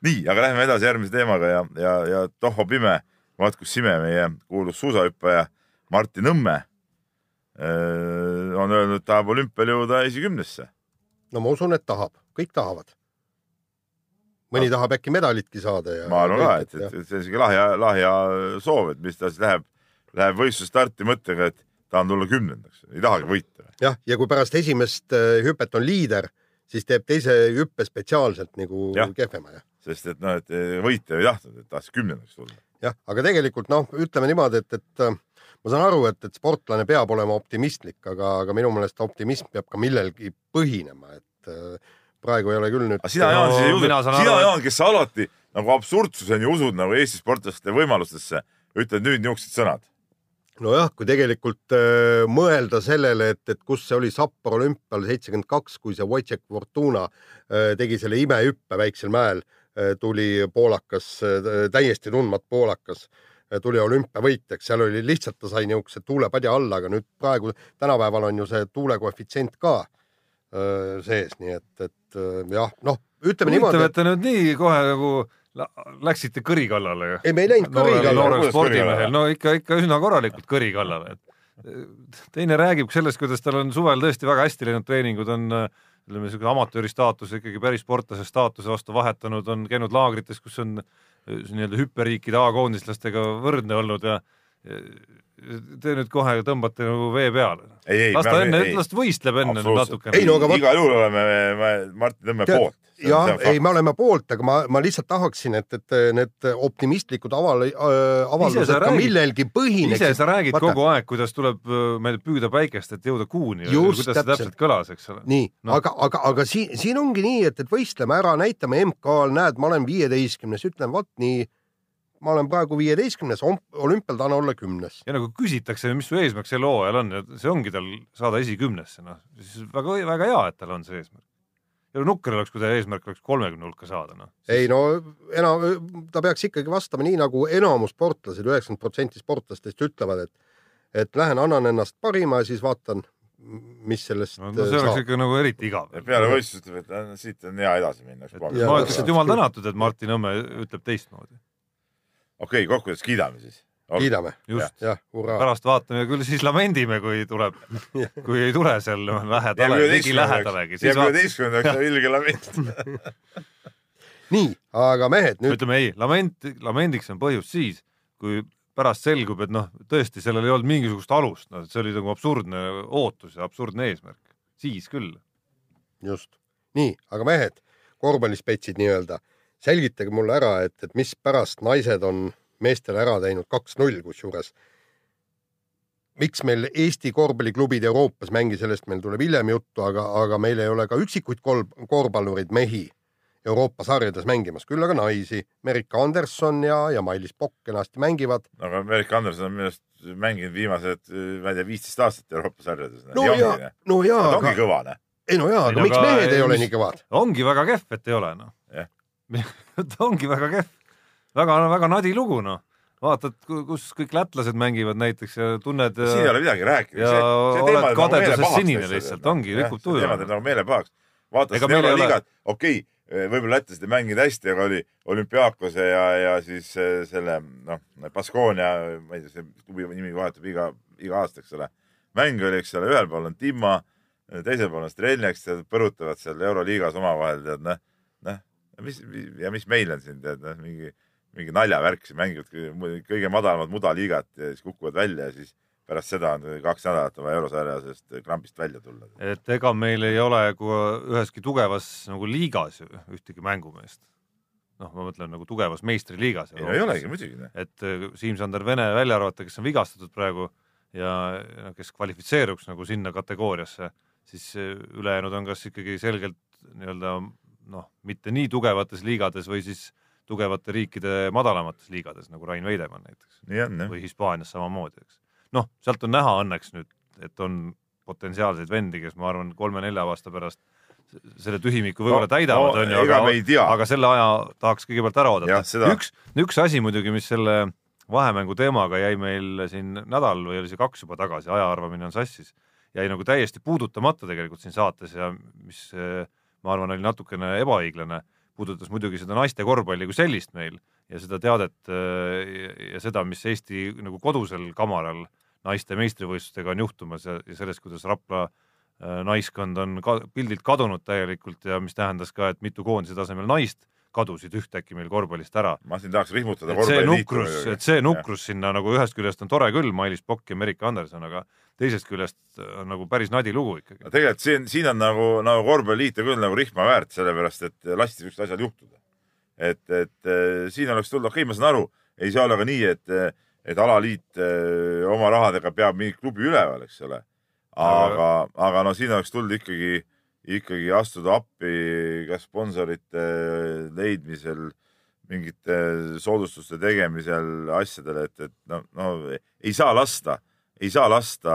nii, aga läheme edasi järgmise teemaga ja, ja, ja tohho pime, vaat kus Sime, meie kuulus suusahüppaja Martti Nõmme eh, on öelnud, et tahab olümpial jõuda esikümnesse no ma usun, et tahab, kõik tahavad. mõni tahab äkki medalitki saada ja. ma arvan ka, et, et, et see on siuke lahja, lahja soov, et mis ta siis läheb, läheb võistluse starti mõttega, et tahan tulla kümnendaks, ei tahagi võita. jah, ja kui pärast esimest äh, hüpet on liider, siis teeb teise hüppe spetsiaalselt nagu kehvema ja sest et noh, et võita ei tahtnud, et tahtis kümnendaks tulla. jah, aga tegelikult noh, ütleme niimoodi, et, et äh, ma saan aru, et, et sportlane peab olema optimistlik, aga, aga minu meelest optimism peab ka millelgi põhinema, et praegu ei ole küll nüüd sina, Jaan, siis ei usu, sina, Jaan, kes sa alati nagu absurdsuseni usud nagu Eesti sportlaste võimalustesse, ütled nüüd niisugused sõnad. nojah, kui tegelikult äh, mõelda sellele, et, et kus see oli Sapporo olümpial seitsekümmend kaks, kui see Wojciech Fortuna äh, tegi selle imehüppe väiksel mäel äh,, tuli poolakas äh,, täiesti tundmatu poolakas äh, tuli olümpiavõitjaks, seal oli lihtsalt ta sai niisuguse tuulepadja alla, aga nüüd praegu tänapäeval on ju see tuulekoefitsient ka öö, sees, nii et, et öö, jah, noh, ütleme huvitav, niimoodi, et te nüüd nii kohe nagu lä- läksite kõri kallale ju. ei, me ei läinud kõri kallale. noorel spordimehel, no ikka, ikka üsna korralikult kõri kallale, et teine räägib sellest, kuidas tal on suvel tõesti väga hästi läinud treeningud, on ütleme, niisugune amatööri staatuse ikkagi päris sportlase staatuse vastu vahetanud, on käinud laagrites, kus on äh, nii-öelda hüpperiikide A-koondislastega võrdne olnud ja ja te nüüd kohe tõmbate nagu vee peale. ei, ei, las ta enne, las ta võistleb enne natukene Ei, no aga igal juhul oleme me Martin Tead, poolt. Ja ei, me oleme poolt, aga ma, ma lihtsalt tahaksin, et, et need optimistlikud aval- äh, avaldused ka millelgi ise põhineksid. sa räägid Vaata. kogu aeg, kuidas tuleb, ei tea, püüda päikest, et jõuda kuuni. Kuidas see täpselt. täpselt kõlas, eks ole. nii No. aga, aga, aga siin, siin ongi nii, et, et võistleme ära, näitame MK-l, näed, ma olen viieteistkümnes, ütlen vot nii, ma olen praegu viieteistkümnes, olümpial tahan olla kümnes. ja nagu küsitakse, mis su eesmärk sel hooajal on see ongi tal saada esikümnesse, noh, siis väga, väga hea, et tal on see eesmärk. Nukker oleks, kui ta eesmärk oleks kolmekümne hulka saada, noh. ei no enam, ta peaks ikkagi vastama nii nagu enamus sportlased, üheksakümmend protsenti sportlastest ütlevad, et, et lähen annan ennast parima ja siis vaatan, mis sellest no, no, see oleks saab. ikka nagu eriti igav. peale võistlust ütleb, et äh, siit on hea edasi minna. okei ma ütleks, et jumal tänatud, et Martin Õmme ütleb teistmoodi. okay,, kokkuvõttes kiidame siis. kiidame, just, jah, hurraa. pärast vaatame, küll siis lamendime, kui tuleb, *laughs* kui ei tule seal lähedale, ligi lähedalegi, üheteistkümnendaks ja *laughs* ilge lament. *laughs* nii, aga mehed nüüd, ütleme ei, lament, lamendiks on põhjus siis, kui pärast selgub, et noh, tõesti, sellel ei olnud mingisugust alust, noh, see oli nagu absurdne ootus ja absurdne eesmärk, siis küll. just, nii, aga mehed, korvpallispetsid nii-öelda, selgitage mulle ära, et, et mispärast naised on meestele ära teinud kaks-null kusjuures. miks meil Eesti korvpalliklubid Euroopas mängi, sellest meil tuleb hiljem juttu, aga, aga meil ei ole ka üksikuid kolm, korvpallureid mehi Euroopa sarjades mängimas, küll aga naisi. Merika Anderson ja, ja Mailis Pokk kenasti mängivad. aga Merike Anderson on minu arust mänginud viimased, ma ei tea, viisteist aastat Euroopa sarjades. no ja, no ja, ta ongi aga, kõva, noh. ei no jaa, aga miks mehed ei ole nii kõvad? ongi väga kehv, et ei ole, noh Jah. *laughs* ta ongi väga kehv. väga, väga nadi lugu, noh. vaatad, kus kõik lätlased mängivad näiteks ja tunned. siin ei ole midagi rääkida. ja oled kadeduses sinine lihtsalt, ongi, rikub tuju. teema teeb nagu meele pahaks. vaata Ega seda euroliigat, okei okay,, võib-olla lätlased ei mänginud hästi, aga oli olümpiaakose ja, ja siis eh, selle noh, Baskonia, ma ei tea, see klubi nimi vahetub iga, iga aasta, eks ole. mäng oli, eks ole, ühel pool on Timma, teisel pool on Strelniaks ja põrutavad seal euroliigas omavahel, tead noh, noh, mis ja mis meil on siin, tead noh, mingi, mingi naljavärk, siin mängivad kõige- madalamat mudaliigat ja siis kukuvad välja ja siis pärast seda on kaks nädalat vaja eurosarja sellest krambist välja tulla. et ega meil ei ole kui üheski tugevas nagu liigas ühtegi mängumeest. noh, ma mõtlen nagu tugevas meistriliigas. ei no ei olegi muidugi. noh. et äh, Siim-Sander Vene välja arvata, kes on vigastatud praegu ja kes kvalifitseeruks nagu sinna kategooriasse, siis äh, ülejäänud on kas ikkagi selgelt nii-öelda noh, mitte nii tugevates liigades või siis tugevate riikide madalamates liigades nagu Rain Veidemann näiteks jah. või Hispaanias samamoodi, eks. noh, sealt on näha õnneks nüüd, et on potentsiaalseid vendi, kes ma arvan, kolme-nelja aasta pärast selle tühimiku võib-olla No, täidavad, no onju, aga aga selle aja tahaks kõigepealt ära oodata üks, üks asi muidugi, mis selle vahemängu teemaga jäi meil siin nädal või oli see kaks juba tagasi, aja arvamine on sassis, jäi nagu täiesti puudutamata tegelikult siin saates ja mis ma arvan, oli natukene ebaõiglane, puudutas muidugi seda naiste korvpalli kui sellist meil ja seda teadet eh, ja seda, mis Eesti nagu kodusel kamaral naiste meistrivõistlustega on juhtumas ja, ja sellest, kuidas Rapla äh, naiskond on ka pildilt kadunud täielikult ja mis tähendas ka, et mitu koondise tasemel naist kadusid ühtäkki meil korvpallist ära. ma siin tahaks rihmutada et see nukrus, et see nukrus sinna nagu ühest küljest on tore küll, Mailis Pokk ja Merike Anderson, aga teisest küljest on nagu päris nadi lugu ikkagi. tegelikult siin, siin on nagu, nagu korvpalliliit on küll nagu rihma väärt, sellepärast et lasti siuksed asjad juhtuda. et, et eh, siin oleks tulnud, okei okay,, ma saan aru, ei saa olla ka nii, et, et alaliit eh, oma rahadega peab mingit klubi üleval, eks ole. aga, aga no siin oleks tulnud ikkagi, ikkagi astuda appi ka sponsorite leidmisel, mingite soodustuste tegemisel, asjadele, et, et no, no ei saa lasta, ei saa lasta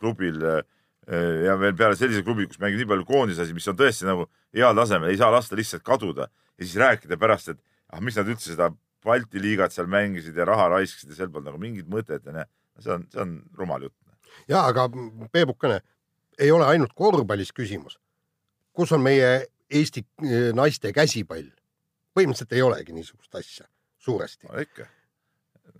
klubil ja veel peale sellise klubi, kus mängib nii palju koondislasi, mis on tõesti nagu heal tasemel, ei saa lasta lihtsalt kaduda ja siis rääkida pärast, et ah, mis nad üldse seda Balti liigat seal mängisid ja raha raiskasid ja seal polnud nagu mingit mõtet ja see on, see on rumal jutt. ja aga Peebukene, ei ole ainult korvpallis küsimus. Kus on meie Eesti eh, naiste käsipall? põhimõtteliselt ei olegi niisugust asja suuresti. no ikka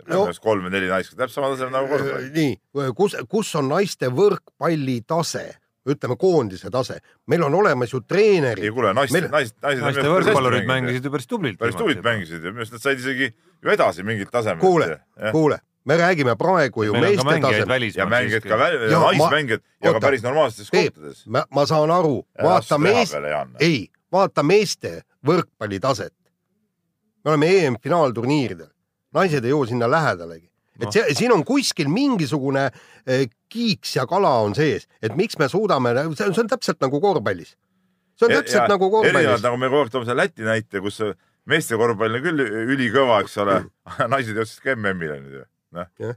No- no.. kolm või neli naist, täpselt sama tasemel nagu korvpall. nii, kus, kus on naiste võrkpalli tase, ütleme koondise tase, meil on olemas ju ei treenerid, kuule, naised Meil-, naised, naised. naiste võrkpallurid mängisid ju päris tublilt. päris tublilt. mängisid ja minu arust nad said isegi ju edasi mingit tasemel. kuule, kuule, me räägime praegu ju meeste tasemel. ja mängijad ka, Ja naismängijad ja ka päris normaalsetes kohtades., ma, saan aru, vaata mees, Jaan. ei, vaata meeste võrkpalli taset. me oleme EM-finaalturniiridel, naised ei jõua sinna lähedalegi. et see, siin on kuskil mingisugune eh, kiiks ja kala on sees, et miks me suudame, see on, täpselt nagu korvpallis. see on täpselt nagu korvpallis erinevalt. nagu me kogu aeg toome selle Läti näite, kus meeste korvpall on küll ülikõva, eks ole, *laughs* naised jõudsid ka MM-ile nüüd ju. noh,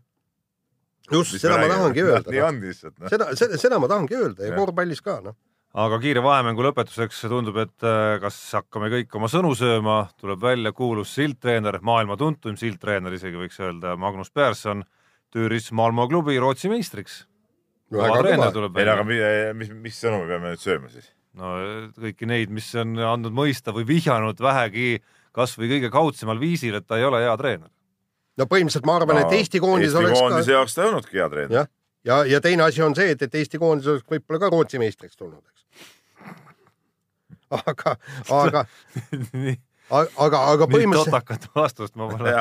just, seda ma tahangi öelda nii. on lihtsalt noh. seda, seda, seda ma tahangi öelda ja Jah. korvpallis ka noh. aga kiire vahemängu lõpetuseks tundub, et äh, kas hakkame kõik oma sõnu sööma, tuleb välja kuulus sildtreener, maailma tuntuim sildtreener isegi võiks öelda, Magnus Persson tüüris Malmo klubi Rootsi meistriks. ei no aga mi- mis, mis sõnu me peame nüüd sööma siis? no kõiki neid, mis on andnud mõista või vihjanud vähegi kasvõi kõige kaudsemal viisil, et ta ei ole hea treener. No põhimõtteliselt ma arvan, et Eesti koondis Eesti oleks koondise ka jaoks ta ei olnudki hea treener. jah, ja, ja teine asi on see, et, et Eesti koondis oleks võib-olla ka Rootsi meistriks tulnud, eks. aga, aga, aga, aga nii põhimõtteliselt totakat vastust ma pole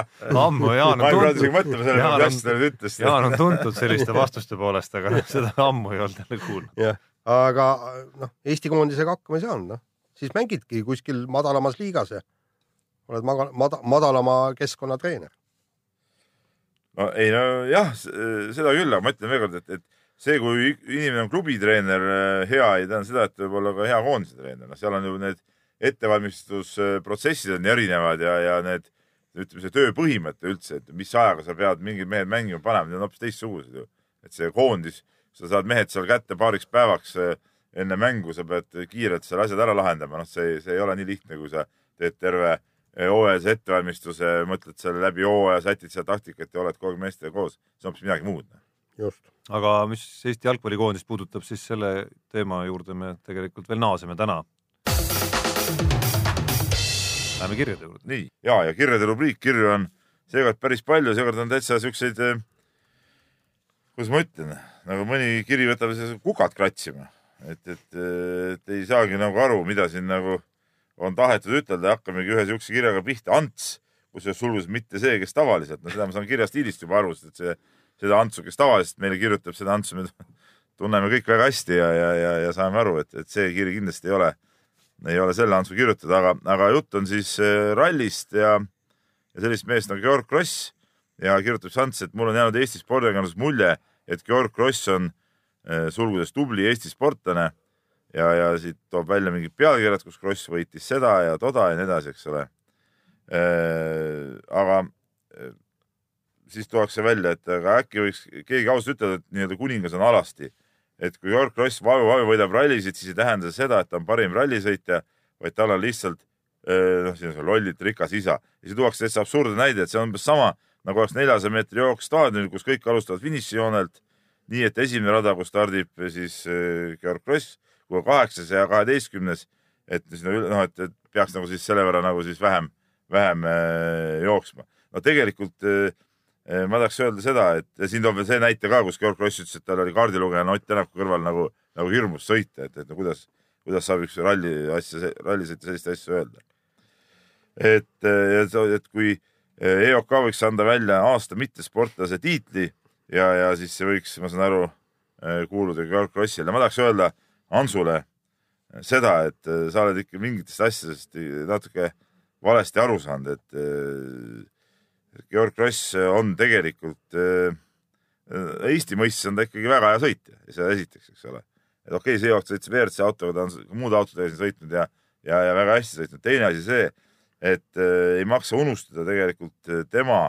ammu, Jaan ma ei on pidanud isegi tuntud, mõtlema sellele, Jaan mida on- sa nüüd ütlesid. Jaan on tuntud selliste vastuste poolest, aga seda ammu ei olnud jälle kuulnud. jah, aga noh, Eesti koondisega hakkama ei saanud, noh, siis mängidki kuskil madalamas liigas ja oled maga-, mada-, madalama keskkonna treener. No ei no jah, seda küll, aga ma ütlen veelkord, et, et see, kui inimene on klubitreener, hea ei tähenda seda, et võib olla ka hea koondise treener, noh, seal on ju need ettevalmistusprotsessid on erinevad ja, ja need ütleme, see tööpõhimõte üldse, et mis ajaga sa pead mingid mehed mängima panema, need on hoopis teistsugused ju. et see koondis, sa saad mehed seal kätte paariks päevaks eh, enne mängu, sa pead kiirelt seal asjad ära lahendama, noh, see, see ei ole nii lihtne, kui sa teed terve hooajalise ettevalmistuse, mõtled selle läbi hooaja, sätid seda taktikat ja oled kogu aeg meestega koos, see on hoopis midagi muud. just. aga mis Eesti jalgpallikoondist puudutab, siis selle teema juurde me tegelikult veel naaseme täna. Läheme kirjade juurde. nii, ja, ja kirjade rubriik, kirju on seekord päris palju, seekord on täitsa siukseid, kuidas ma ütlen, nagu mõni kiri võtab kukad kratsima, et, et, et ei saagi nagu aru, mida siin nagu on tahetud ütelda, hakkamegi ühe siukse kirjaga pihta, Ants, kusjuures sulgudes mitte see, kes tavaliselt, no seda ma saan kirja stiilist juba aru, sest et see, seda Antsu, kes tavaliselt meile kirjutab, seda Antsu me *laughs* tunneme kõik väga hästi ja, ja, ja, ja saame aru, et, et see kiri kindlasti ei ole ei ole selle Antsu kirjutada, aga, aga jutt on siis äh, rallist ja, ja sellist meest nagu Georg Kross ja kirjutab siis Ants, et mul on jäänud Eesti spordiajakirjanduses mulje, et Georg Kross on äh, sulgudes tubli Eesti sportlane ja, ja siit toob välja mingid pealkirjad, kus Kross võitis seda ja toda ja nii edasi, eks ole. aga äh, siis tuuakse välja, et aga äkki võiks keegi ausalt ütelda, et nii-öelda kuningas on alasti et kui Georg Kross vaevu-vaevu võidab rallisid, siis ei tähenda seda, et ta on parim rallisõitja, vaid tal on lihtsalt noh, siin on see lollilt rikas isa ja siis tuuakse täitsa absurdne näide, et see on umbes sama nagu oleks neljasaja meetri jooks staadionil, kus kõik alustavad finišijoonelt. nii et esimene rada, kus stardib siis äh, Georg Kross, kui kaheksas ja kaheteistkümnes, et sinna üle, noh, et, et peaks nagu siis selle võrra nagu siis vähem, vähem äh, jooksma. no tegelikult äh, ma tahaks öelda seda, et siin toob veel see näite ka, kus Georg Kross ütles, et tal oli kaardilugejana Ott Tänaku kõrval nagu, nagu hirmus sõita, et, et no kuidas, kuidas saab üks ralli asja, rallisõitja sellist asja öelda. et, et kui EOK võiks anda välja aasta mittesportlase tiitli ja, ja siis see võiks, ma saan aru, kuuluda Georg Krossile, ma tahaks öelda Ansule seda, et eh, sa oled ikka mingitest asjadest natuke valesti aru saanud, et eh, Georg Kross on tegelikult äh, Eesti mõistes on ta ikkagi väga hea sõitja, seda esiteks, eks ole. et okei okay,, see aasta sõitis WRC autoga, ta on muude autodega siin sõitnud ja, ja, ja väga hästi sõitnud. teine asi see, et äh, ei maksa unustada tegelikult äh, tema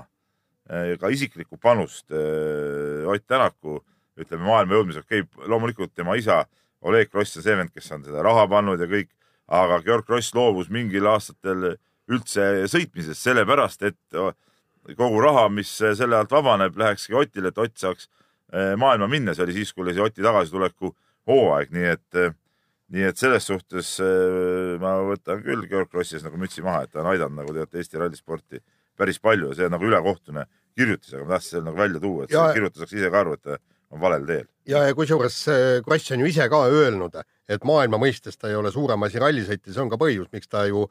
äh, ka isiklikku panust äh, Ott Tänaku, ütleme maailma jõudmiseks, okei okay,, loomulikult tema isa Oleg Kross on see vend, kes on seda raha pannud ja kõik, aga Georg Kross loobus mingil aastatel üldse sõitmisest, sellepärast et kogu raha, mis selle alt vabaneb, lähekski Otile, et Ott saaks eh, maailma minna, see oli siis, kui oli see Oti tagasituleku hooaeg, nii et, nii et selles suhtes eh, ma võtan küll Georg Krossis nagu mütsi maha, et ta on aidanud nagu teate Eesti rallisporti päris palju ja see on nagu ülekohtune kirjutis, aga ma tahtsin selle nagu välja tuua, et Ja- see kirjutaja saaks ise ka aru, et ta on valel teel. ja, ja kusjuures Kross on ju ise ka öelnud, et maailma mõistes ta ei ole suurem asi rallisõitja, see on ka põhjus, miks ta ju,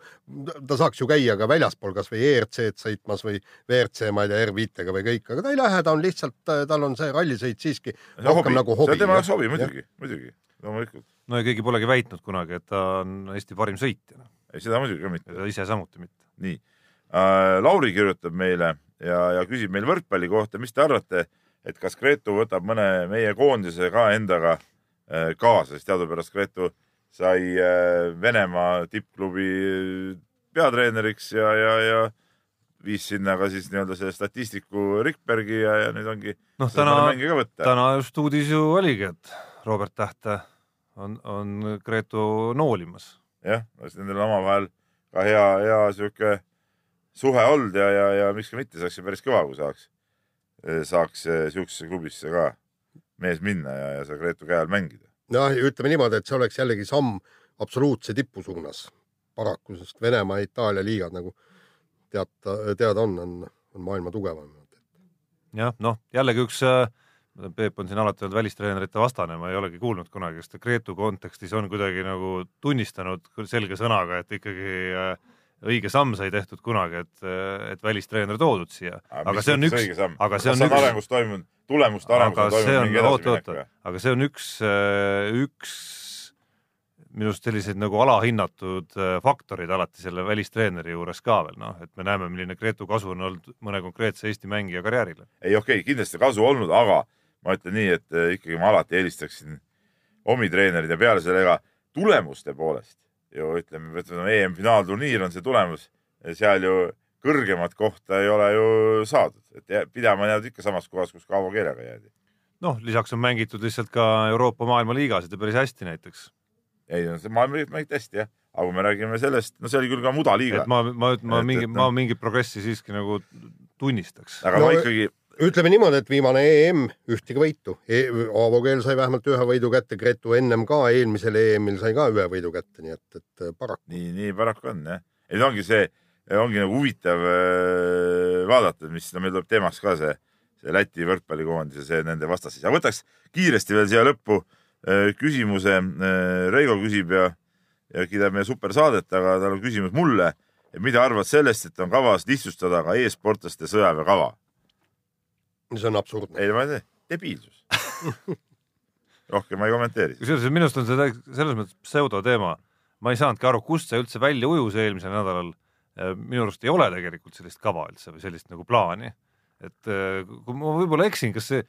ta saaks ju käia ka väljaspool kasvõi ERC-d sõitmas või WRC, ma ei tea, R5-ga või kõik, aga ta ei lähe, ta on lihtsalt, tal on see rallisõit siiski rohkem nagu hobi see on tema jaoks hobi muidugi, muidugi, loomulikult. no ja keegi polegi väitnud kunagi, et ta on Eesti parim sõitja, ei, seda muidugi ka mitte ja ise samuti mitte. nii äh,. Lauri kirjutab meile ja, ja küsib meil võrkpalli kohta, mis te arvate, et kas Gretu võtab mõne meie koondise ka endaga äh, kaasa, sest teadupärast Gretu sai äh, Venemaa tippklubi peatreeneriks ja, ja, ja viis sinna ka siis nii-öelda selle statistiku Rikbergi ja, ja nüüd ongi noh, täna täna just uudis ju oligi, et Robert Tähte on, on Gretu noolimas. jah, nendel on omavahel ka hea, hea sihuke suhe olnud ja, ja, ja miks ka mitte, see oleks ju päris kõva, kui saaks, saaks eh, siuksesse klubisse ka mees minna ja, ja seal Gretu käe all mängida. noh, ütleme niimoodi, et see oleks jällegi samm absoluutse tipu suunas paraku, sest Venemaa ja Itaalia liigad nagu teata, teada on, on, on maailma tugevamad. jah, noh jällegi üks, Peep on siin alati olnud välistreenerite vastane, ma ei olegi kuulnud kunagi, kas ta Gretu kontekstis on kuidagi nagu tunnistanud selge sõnaga, et ikkagi äh, õige samm sai tehtud kunagi, et, et välistreener toodud siia. aga see on üks, aga see on üks, arengus toimunud, tulemuste arengus on toimunud mingi edasiminek aga see on üks, üks minu arust selliseid nagu alahinnatud äh, faktorid alati selle välistreeneri juures ka veel noh, et me näeme, milline Gretu kasu on olnud mõne konkreetse Eesti mängija karjäärile. ei okei okay,, kindlasti kasu olnud, aga ma ütlen nii, et eh, ikkagi ma alati eelistaksin omi treenerid ja peale selle, ega tulemuste poolest ju ütleme, ütleme EM-finaalturniir on see tulemus, seal ju kõrgemat kohta ei ole ju saadud, et pidama jääd ikka samas kohas, kus Kaavo Keelega jäädi. noh, lisaks on mängitud lihtsalt ka Euroopa maailmaliigasid ja päris hästi näiteks. ei no see maailm mängib hästi jah, aga kui me räägime sellest, no see oli küll ka mudaliiga et, ma, ma, ma Et- mingi, ma noh. mingit progressi siiski nagu tunnistaks. aga No ma ikkagi, ütleme niimoodi, et viimane EM ühtegi võitu e. Aavo Keel sai vähemalt ühe võidu kätte, Gretu ennem ka eelmisel EM-il sai ka ühe võidu kätte, nii et, et paraku. nii, nii paraku on jah. ei no ongi see, ongi nagu huvitav äh, vaadata, mis no meil tuleb teemaks ka see, see Läti võrkpallikoondis ja see nende vastasseis, aga võtaks kiiresti veel siia lõppu äh, küsimuse. Reigo küsib ja, ja kiidab meie supersaadet, aga tal on küsimus mulle, mida arvad sellest, et on kavas lihtsustada ka e-sportlaste sõjaväekava? See on absurdne. ei, ma ei tea, debiilsus. *laughs* rohkem ma ei kommenteeri. kusjuures minu arust on see selles mõttes pseudoteema. ma ei saanudki aru, kust see üldse välja ujus eelmisel nädalal. minu arust ei ole tegelikult sellist kava üldse või sellist nagu plaani. et eh, kui ma võib-olla eksin, kas see,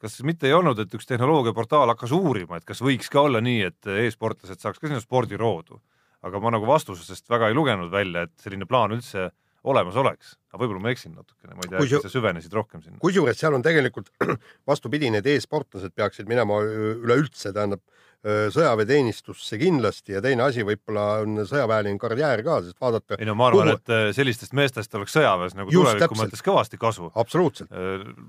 kas mitte ei olnud, et üks tehnoloogiaportaal hakkas uurima, et kas võiks ka olla nii, et e-sportlased saaks ka sinna spordiroodu. aga ma nagu vastusest väga ei lugenud välja, et selline plaan üldse olemas oleks. aga võib-olla ma eksin natukene, ma ei tea, äkki sa- süvenesid rohkem sinna. kusjuures seal on tegelikult *clears throat* vastupidi, need e-sportlased peaksid minema üleüldse, tähendab sõjaväeteenistusse kindlasti ja teine asi võib-olla on sõjaväeline karjäär ka, sest vaadata ei no ma arvan, Kuhu- et eh, sellistest meestest oleks sõjaväes nagu Just tuleviku täpselt. mõttes kõvasti kasu. absoluutselt,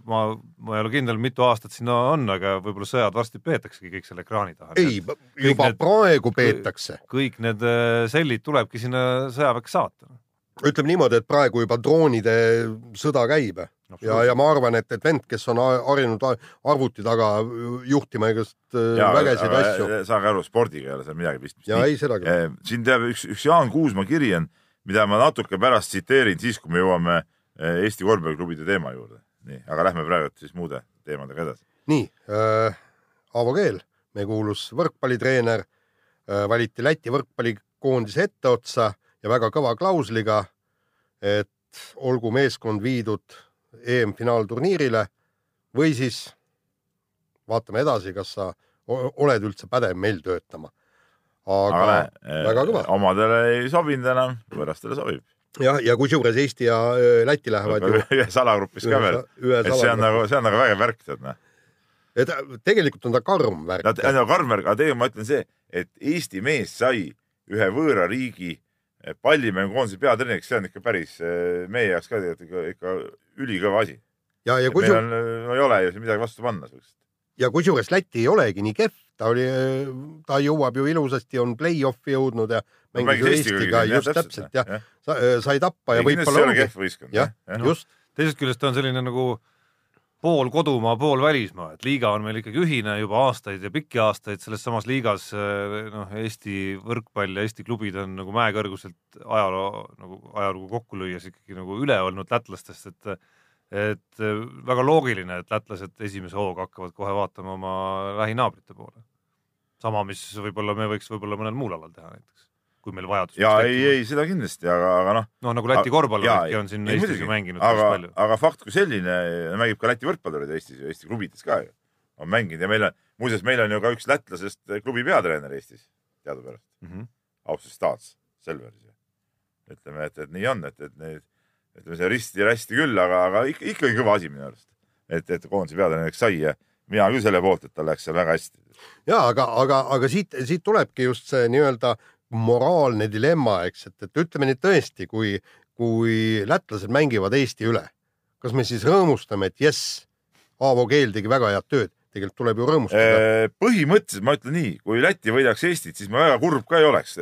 ma, ma ei ole kindel, mitu aastat sinna on, aga võib-olla sõjad varsti peetaksegi kõik selle ekraani taha. ei, juba need- praegu peetakse, kõik need eh, sellid tulebki sinna sõjaväkke saata. Ütleme niimoodi, et praegu juba droonide sõda käib ja, ja ma arvan, et, et vend, kes on harjunud arvuti taga juhtima igast öö, vägesid asju saage aru, spordiga ei ole seal midagi pistmist. ja ei seda küll. Siin teab üks, üks Jaan Kuusma kiri on, mida ma natuke pärast tsiteerin, siis kui me jõuame Eesti korvpalliklubide teema juurde. nii, aga lähme praegu siis muude teemadega edasi. nii äh,, Aavo Keel, meie kuulus võrkpallitreener äh,, valiti Läti võrkpallikoondise etteotsa ja väga kõva klausliga, et olgu meeskond viidud EM-finaalturniirile või siis vaatame edasi, kas sa oled üldse pädev meil töötama. aga, aga aga väga kõva. omadele ei sobinud enam, võõrastele sobib. jah, ja kusjuures Eesti ja Läti lähevad ju ühes alagrupis ka veel. see on nagu, see on nagu vägev värk, tead noh. et tegelikult on ta karm värk. no Karmer, aga tegelikult ma ütlen see, et Eesti mees sai ühe võõra riigi eh, pallimängukoondise peatreeneriks, see on ikka päris eh, meie jaoks ka tegelikult ikka, ikka ülikõva asi. ja, ja meil kusjuures on, no ei ole ju siin midagi vastu panna sellist. ja kusjuures Läti ei olegi nii kehv, ta oli, ta jõuab ju ilusasti, on play-off'i jõudnud ja mängis ju Eestiga just täpselt jah, sai tappa ja ei võib-olla kehv võistkond. jah, just, teisest küljest ta on selline nagu pool kodumaa, pool välismaa, et liiga on meil ikkagi ühine juba aastaid ja pikki aastaid selles samas liigas noh, Eesti võrkpall ja Eesti klubid on nagu mäekõrguselt ajaloo nagu ajalugu kokku lüües ikkagi nagu üle olnud lätlastest, et et väga loogiline, et lätlased esimese hooga hakkavad kohe vaatama oma lähinaabrite poole. sama, mis võib-olla me võiks võib-olla mõnel muul alal teha näiteks, kui meil vajadus ja ei, ei seda kindlasti, aga, aga noh. noh, nagu Läti korvpalluridki on siin ei, Eestis muidugi. ju mänginud päris aga palju., aga fakt kui selline, mängib ka Läti võrkpallurid Eestis ju, Eesti klubides ka ju on mänginud ja meil on, muuseas, meil on ju ka üks lätlasest klubi peatreener Eestis teadupärast, Mm -hmm. Austus Staats, Selveris ütleme, et, et nii on, et, et neid, ütleme see risti-rästi küll, aga, aga ikka, ikkagi kõva asi minu arust. et, et koondise peatreeneriks sai ja mina küll selle poolt, et tal läks seal väga hästi. ja aga, aga, aga siit, siit tulebki just see nii-öelda moraalne dilemma, eks, et, et ütleme nüüd tõesti, kui, kui lätlased mängivad Eesti üle, kas me siis rõõmustame, et jess, Aavo Keel tegi väga head tööd, tegelikult tuleb ju rõõmustada. põhimõtteliselt ma ütlen nii, kui Läti võidaks Eestit, siis ma väga kurb ka ei oleks.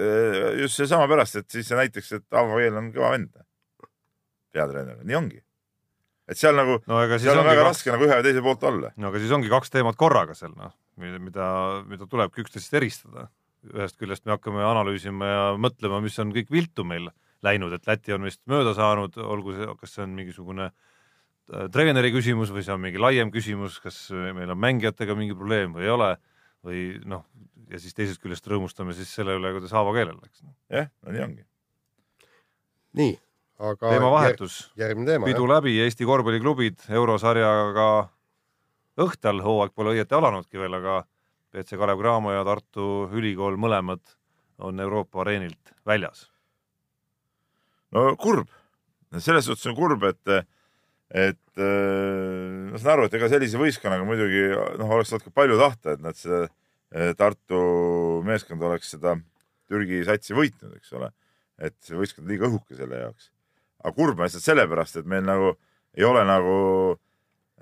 just seesama pärast, et siis see näitaks, et Aavo Keel on kõva vend. peatreener, nii ongi. et seal nagu, no seal on väga kaks, raske nagu ühe ja teise poolt olla. no aga siis ongi kaks teemat korraga seal noh, mida, mida tulebki üksteisest eristada. Ühest küljest me hakkame analüüsima ja mõtlema, mis on kõik viltu meil läinud, et Läti on vist mööda saanud, olgu see, kas see on mingisugune äh, treeneri küsimus või see on mingi laiem küsimus, kas meil on mängijatega mingi probleem või ei ole või noh, ja siis teisest küljest rõõmustame siis selle üle, kuidas Aavo keelel läks. jah, no nii ongi. nii, aga teemavahetus, järgmine teema. pidu läbi, Eesti korvpalliklubid eurosarjaga õhtal, hooaeg pole õieti alanudki veel, aga BC Kalev Cramo ja Tartu Ülikool mõlemad on Euroopa areenilt väljas. no kurb, selles suhtes on kurb, et, et äh, ma saan aru, et ega sellise võistkonnaga muidugi noh, oleks olnud ka palju tahta, et nad see eh, Tartu meeskond oleks seda Türgi satsi võitnud, eks ole. et see võistkond on liiga õhuke selle jaoks. aga kurb on lihtsalt sellepärast, et meil nagu ei ole nagu äh,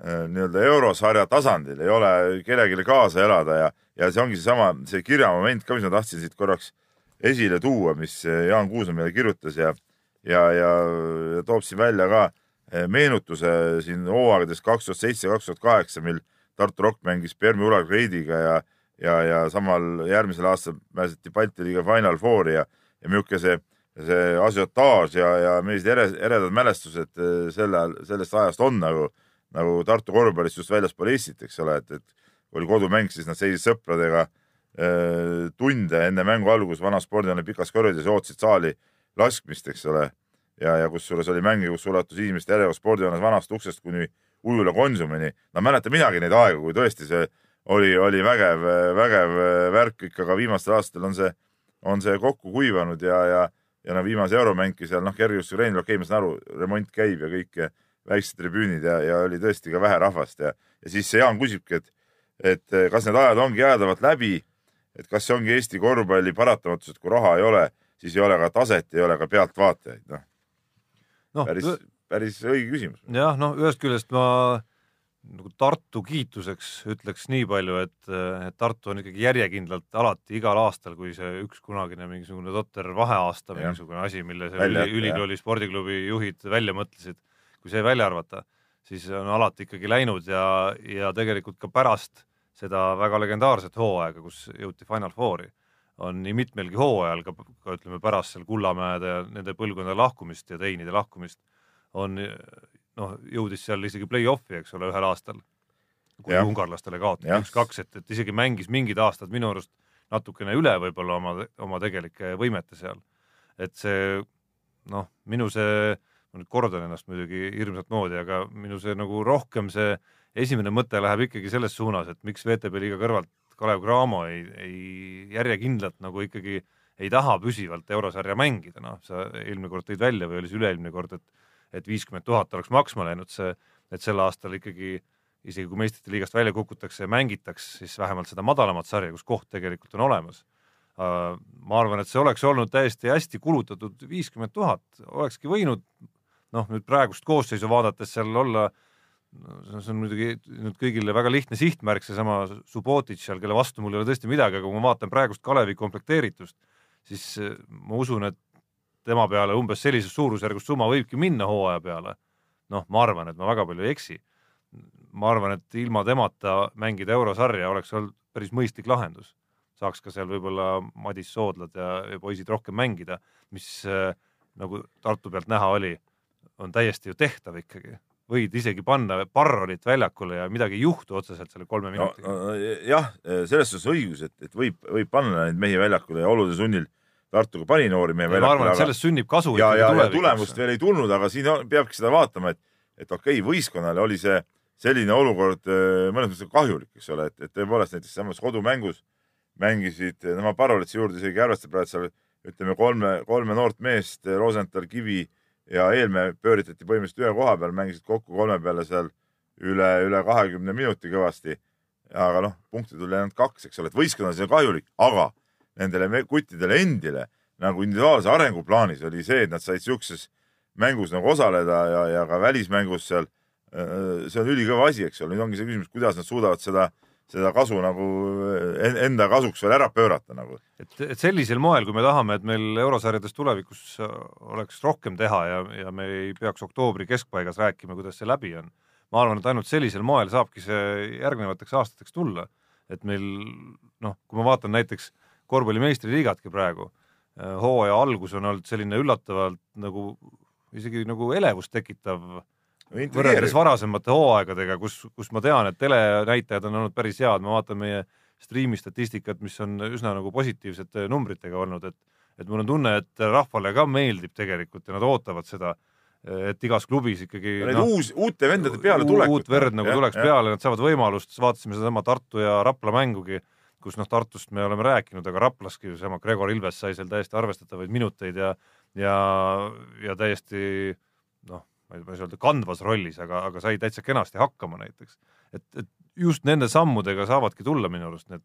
nii-öelda eurosarja tasandil ei ole kellelegi kaasa elada ja, ja see ongi seesama, see kirjamoment ka, mis ma tahtsin siit korraks esile tuua, mis Jaan Kuusma meile kirjutas ja ja, ja, ja toob siin välja ka eh, meenutuse siin hooaegadest kaks tuhat seitse, kaks tuhat kaheksa, mil Tartu Rock mängis Permi Ulagreidiga ja, ja, ja samal järgmisel aastal pääseti Balti liiga Final Fouri ja, ja milline see, see asiotaaž ja, ja millised ere, eredad mälestused selle, sellest ajast on nagu, nagu Tartu korvpallist just väljaspool Eestit, eks ole, et, et oli kodumäng, siis nad seisid sõpradega eh, tunde enne mängu algust vanas spordihoone pikas ja ootasid saali laskmist, eks ole. ja, ja kusjuures oli mänge, kus ulatus inimeste järjekord spordihoones vanast uksest kuni ujula Konsumini. no mäletan minagi neid aegu, kui tõesti see oli, oli vägev, vägev värk ikka, aga viimastel aastatel on see, on see kokku kuivanud ja, ja, ja no viimase euromängi seal noh, kergejõustik Reinil, okei, ma saan aru, remont käib ja kõik väiksed tribüünid ja, ja oli tõesti ka vähe rahvast ja, ja siis see Jaan küsibki, et, et kas need ajad ongi jäädavalt läbi, et kas see ongi Eesti korvpalli paratamatus, et kui raha ei ole, siis ei ole ka taset, ei ole ka pealtvaatajaid, noh. Noh, päris, päris õige küsimus. jah, noh, ühest küljest ma nagu Tartu kiituseks ütleks nii palju, et, et Tartu on ikkagi järjekindlalt alati igal aastal, kui see üks kunagine mingisugune totter vaheaasta, mingisugune asi, mille see Välja üli, ülikooli spordiklubi juhid välja mõtlesid, kui see välja arvata, siis on alati ikkagi läinud ja, ja tegelikult ka pärast seda väga legendaarset hooaega, kus jõuti Final Fouri, on nii mitmelgi hooajal ka, ka ütleme pärast seal Kullamäede ja nende põlvkondade lahkumist ja teinide lahkumist on noh, jõudis seal isegi play-off'i, eks ole, ühel aastal. kui Jah. ungarlastele kaotati üks-kaks, et, et isegi mängis mingid aastad minu arust natukene üle võib-olla oma, oma tegelike võimete seal. et see noh, minu see, ma nüüd kordan ennast muidugi hirmsat moodi, aga minu see nagu rohkem see esimene mõte läheb ikkagi selles suunas, et miks VTB liiga kõrvalt Kalev Cramo ei, ei järjekindlalt nagu ikkagi ei taha püsivalt eurosarja mängida, noh, sa eelmine kord tõid välja või oli see üle-eelmine kord, et et viiskümmend tuhat oleks maksma läinud see, et sel aastal ikkagi isegi kui meistrite liigast välja kukutakse ja mängitaks, siis vähemalt seda madalamat sarja, kus koht tegelikult on olemas. ma arvan, et see oleks olnud täiesti hästi kulutatud viiskümmend tuhat, olekski võinud noh, nüüd praegust koosseisu vaadates seal olla no see on muidugi nüüd kõigile väga lihtne sihtmärk, seesama Subotic seal, kelle vastu mul ei ole tõesti midagi, aga kui ma vaatan praegust Kalevi komplekteeritust, siis eh, ma usun, et tema peale umbes sellises suurusjärgus summa võibki minna hooaja peale. noh, ma arvan, et ma väga palju ei eksi. ma arvan, et ilma temata mängida eurosarja oleks olnud päris mõistlik lahendus. saaks ka seal võib-olla Madis Soodlad ja, ja poisid rohkem mängida, mis eh, nagu Tartu pealt näha oli, on täiesti ju tehtav ikkagi. Võid isegi panna Barrolit väljakule ja midagi ei juhtu otseselt selle kolme minutiga. no, jah, selles suhtes õigus, et, et võib, võib panna neid mehi väljakule ja olude sunnil Tartuga pani noori mehi ma arvan, väljakule, et sellest sünnib kasu ja, ja, ja tulemust veel ei tulnud, aga siin on, peabki seda vaatama, et, et okei okay,, võistkonnale oli see selline olukord äh, mõnes mõttes kahjulik, eks ole, et, et tõepoolest näiteks samas kodumängus mängisid, no ma Parolitsi juurde isegi ei arvesta praegu seal ütleme kolme, kolme noort meest, Rosenthal, Kivi ja Eelmäe pööritati põhimõtteliselt ühe koha peal, mängisid kokku kolme peale seal üle, üle kahekümne minuti kõvasti. aga noh, punkte tuli ainult kaks, eks ole, et võistkond on see kahjulik, aga nendele kuttidele endile nagu individuaalse arenguplaanis oli see, et nad said siukses mängus nagu osaleda ja, ja ka välismängus seal. see on ülikõva asi, eks ole, nüüd ongi see küsimus, kuidas nad suudavad seda, seda kasu nagu en- enda kasuks veel ära pöörata nagu. et, et sellisel moel, kui me tahame, et meil eurosarjades tulevikus oleks rohkem teha ja, ja me ei peaks oktoobri keskpaigas rääkima, kuidas see läbi on. ma arvan, et ainult sellisel moel saabki see järgnevateks aastateks tulla, et meil noh, kui ma vaatan näiteks korvpalli meistriliigatki praegu, hooaja algus on olnud selline üllatavalt nagu isegi nagu elevust tekitav võrreldes varasemate hooaegadega, kus, kus ma tean, et telenäitajad on olnud päris head, ma vaatan meie striimi statistikat, mis on üsna nagu positiivsete numbritega olnud, et et mul on tunne, et rahvale ka meeldib tegelikult ja nad ootavad seda, et igas klubis ikkagi Neid noh, uus, uute vendade peale tulekut. uut verd nagu tuleks peale, nad saavad võimalust, vaatasime sedasama Tartu ja Rapla mängugi, kus noh, Tartust me oleme rääkinud, aga Raplaski seesama Gregor Ilves sai seal täiesti arvestatavaid minuteid ja ja, ja täiesti noh, ma ei ei saa öelda kandvas rollis, aga, aga sai täitsa kenasti hakkama näiteks. et, et just nende sammudega saavadki tulla minu arust need,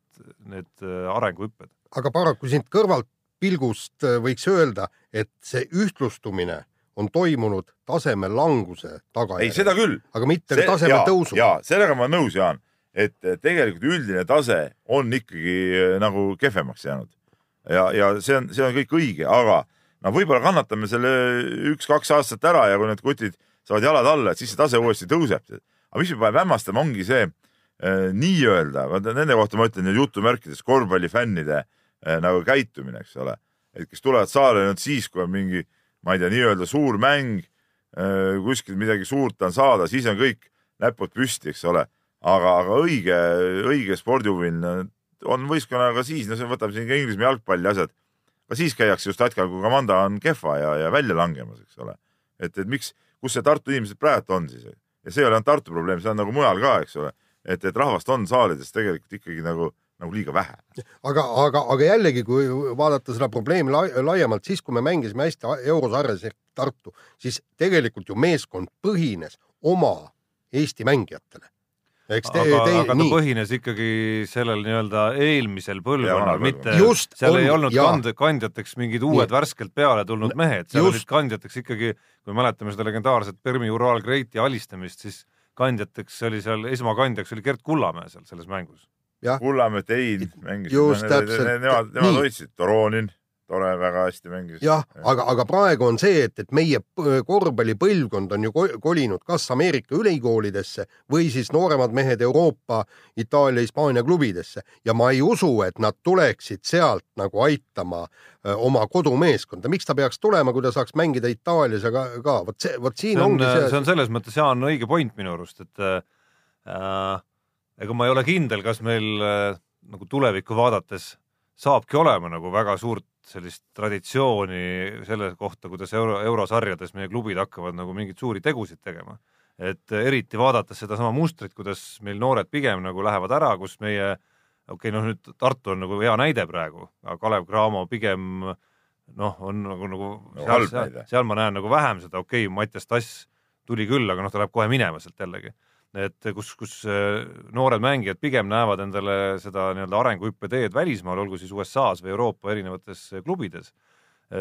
need äh, arenguhüpped. aga paraku siit kõrvalt pilgust äh, võiks öelda, et see ühtlustumine on toimunud taseme languse ei, tagajärjel, seda küll. aga mitte taseme tõusu. ja sellega ma olen nõus, Jaan, et tegelikult üldine tase on ikkagi eh, nagu kehvemaks jäänud ja, ja see on, see on kõik õige, aga no võib-olla kannatame selle üks-kaks aastat ära ja kui need kutid saavad jalad alla, et siis see tase uuesti tõuseb. aga mis mind paneb hämmastama, ongi see eh, nii-öelda, nende kohta ma ütlen ju jutumärkides korvpallifännide eh, nagu käitumine, eks ole, et kes tulevad saale nüüd siis, kui on mingi, ma ei tea, nii-öelda suur mäng, kuskilt midagi suurt on saada, siis on kõik näpud püsti, eks ole. aga, aga õige, õige spordihuviline on võistkonnaga siis, no see võtame siin ka Inglismaa jalgpalli asjad. Ka siis käiakse just hetkel, kui komanda on kehva ja, ja välja langemas, eks ole. et, et miks, kus see Tartu inimesed praegu on siis? ja see ei ole ainult Tartu probleem, see on nagu mujal ka, eks ole. et, et rahvast on saalides tegelikult ikkagi nagu, nagu liiga vähe. aga, aga, aga jällegi, kui vaadata seda probleemi lai, laiemalt, siis kui me mängisime hästi eurosarjas ehk Tartu, siis tegelikult ju meeskond põhines oma Eesti mängijatele. Eks te, aga, te, aga ta nii, põhines ikkagi sellel nii-öelda eelmisel põlvkonnal, mitte Just, seal on, ei olnud jaa. kand, kandjateks mingid uued Nii. värskelt peale tulnud mehed, seal Just. olid kandjateks ikkagi, kui mäletame seda legendaarset Permi Ural Greati alistamist, siis kandjateks oli seal, esmakandjaks oli Gert Kullamäe seal selles mängus. Kullamäe, Tein mängisid. Just, täpselt. Nemad, nemad hoidsid, Toronin, tore, väga hästi mängis. jah, aga, aga praegu on see, et, et meie korvpallipõlvkond on ju ko- kolinud kas Ameerika ülikoolidesse või siis nooremad mehed Euroopa, Itaalia, Hispaania klubidesse. Ja ma ei usu, et nad tuleksid sealt nagu aitama öö, oma kodumeeskonda, miks ta peaks tulema, kui ta saaks mängida Itaalias ka, ka? Vot see, vot siin see on, ongi see see, on selles mõttes, Jaan, õige point minu arust, et äh, ega ma ei ole kindel, kas meil äh, nagu tulevikku vaadates saabki olema nagu väga suurt sellist traditsiooni selle kohta, kuidas euro, eurosarjades meie klubid hakkavad nagu mingeid suuri tegusid tegema. et eriti vaadates sedasama mustrit, kuidas meil noored pigem nagu lähevad ära, kus meie okei okay,, noh nüüd Tartu on nagu hea näide praegu, aga Kalev Cramo pigem noh, on nagu, nagu No seal, seal, seal ma näen nagu vähem seda, okei okay,, Mattias Tass tuli küll, aga noh, ta läheb kohe minema sealt jällegi. Et kus, kus äh, noored mängijad pigem näevad endale seda nii-öelda arenguhüppe teed välismaal, olgu siis USA-s või Euroopa erinevates äh, klubides.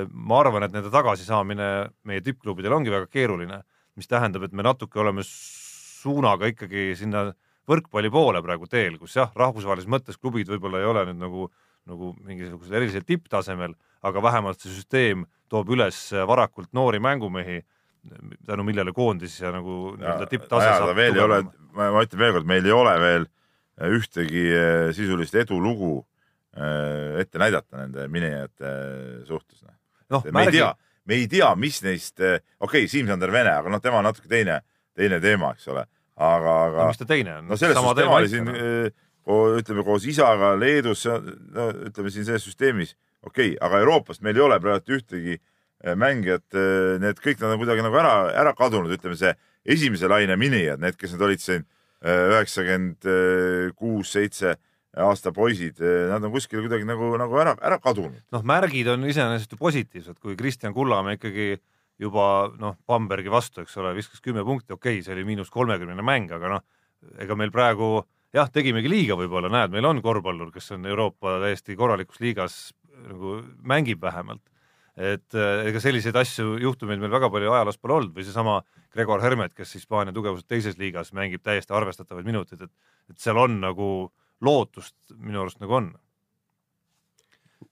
ma arvan, et nende tagasisaamine meie tippklubidel ongi väga keeruline, mis tähendab, et me natuke oleme suunaga ikkagi sinna võrkpalli poole praegu teel, kus jah, rahvusvahelises mõttes klubid võib-olla ei ole nüüd nagu, nagu mingisugusel erilisel tipptasemel, aga vähemalt see süsteem toob üles varakult noori mängumehi, tänu millele koondis ja nagu nii-öelda tipptase ajada veel ei ole, ma ma ütlen veel kord, meil ei ole veel ühtegi eh, sisulist edulugu eh, ette näidata nende minejate suhtes. noh, me ei tea, me ei tea, mis neist, okei okay,, Siim-Sander Vene, aga noh, tema on natuke teine, teine teema, eks ole, aga, aga mis ta teine on? no selles suhtes tema oli siin, ütleme koos isaga Leedus, no ütleme siin selles süsteemis, okei okay,, aga Euroopast meil ei ole praegu ühtegi eh, mängijat, need kõik nad on kuidagi nagu ära, ära kadunud, ütleme see esimese laine minijad, need, kes nad olid siin eh, üheksakümmend kuus, seitse aasta poisid, nad on kuskil kuidagi nagu, nagu ära, ära kadunud. noh, märgid on iseenesest ju positiivsed, kui Kristjan Kullamäe ikkagi juba noh, Bambergi vastu, eks ole, viskas kümme punkti, okei okay,, see oli miinus kolmekümnene mäng, aga noh, ega meil praegu jah, tegimegi liiga võib-olla, näed, meil on korvpallur, kes on Euroopa täiesti korralikus liigas nagu mängib vähemalt. Et äh, ega selliseid asju, juhtumeid meil väga palju ajaloos pole olnud või seesama Gregor Hermet, kes Hispaania tugevuselt teises liigas mängib täiesti arvestatavaid minuteid, et, et seal on nagu lootust minu arust nagu on.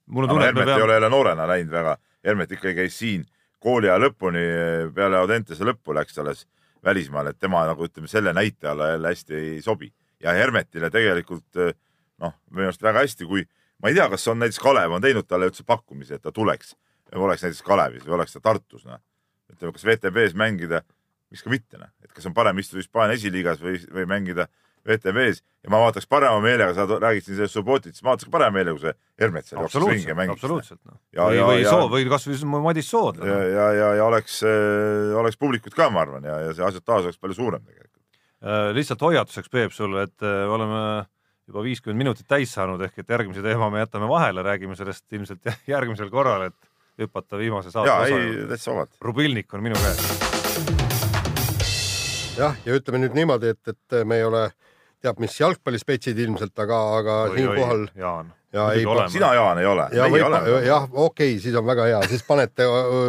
mul on aga tunne, et me Hermet ei peame ole jälle noorena läinud väga, Hermet ikkagi käis siin kooliaja lõpuni, peale Audentese lõppu läks alles välismaale, et tema nagu ütleme, selle näite alla jälle hästi ei sobi. Ja Hermetile tegelikult noh, minu arust väga hästi, kui ma ei tea, kas on näiteks Kalev on teinud talle üldse pakkumise, et ta tuleks, oleks näiteks Kalevis või oleks ta Tartus, noh. ütleme, kas VTB-s mängida, miks ka mitte, noh, et kas on parem istuda Hispaania esiliigas või, või mängida VTB-s ja ma vaataks parema meelega, sa räägid siin sellest Subotitist, ma vaataks parema meelega, kui see Hermet seal jooksis ringi ja mängis. absoluutselt noh. Või, või ja- Soo- või kasvõi Madis Soodla ja, ja, ja, ja oleks, oleks publikut ka, ma arvan, ja, ja see asiotaaž oleks palju suurem tegelikult. Äh, lihtsalt hoiatuseks, Peep, sulle, et äh, oleme juba viiskümmend minutit täis saanud, ehk et järgmise teema me jätame vahele, räägime sellest ilmselt jä- *laughs* järgmisel korral, et hüpata viimase saate ja osa ei, täitsa vabalt. rubilnik on minu käes. jah, ja ütleme nüüd niimoodi, et, et me ei ole teab mis jalgpallispetsid ilmselt, aga, aga siinkohal Jaan. ja ei sina, Jaan, ei ole. jah, okei okay,, siis on väga hea, siis panete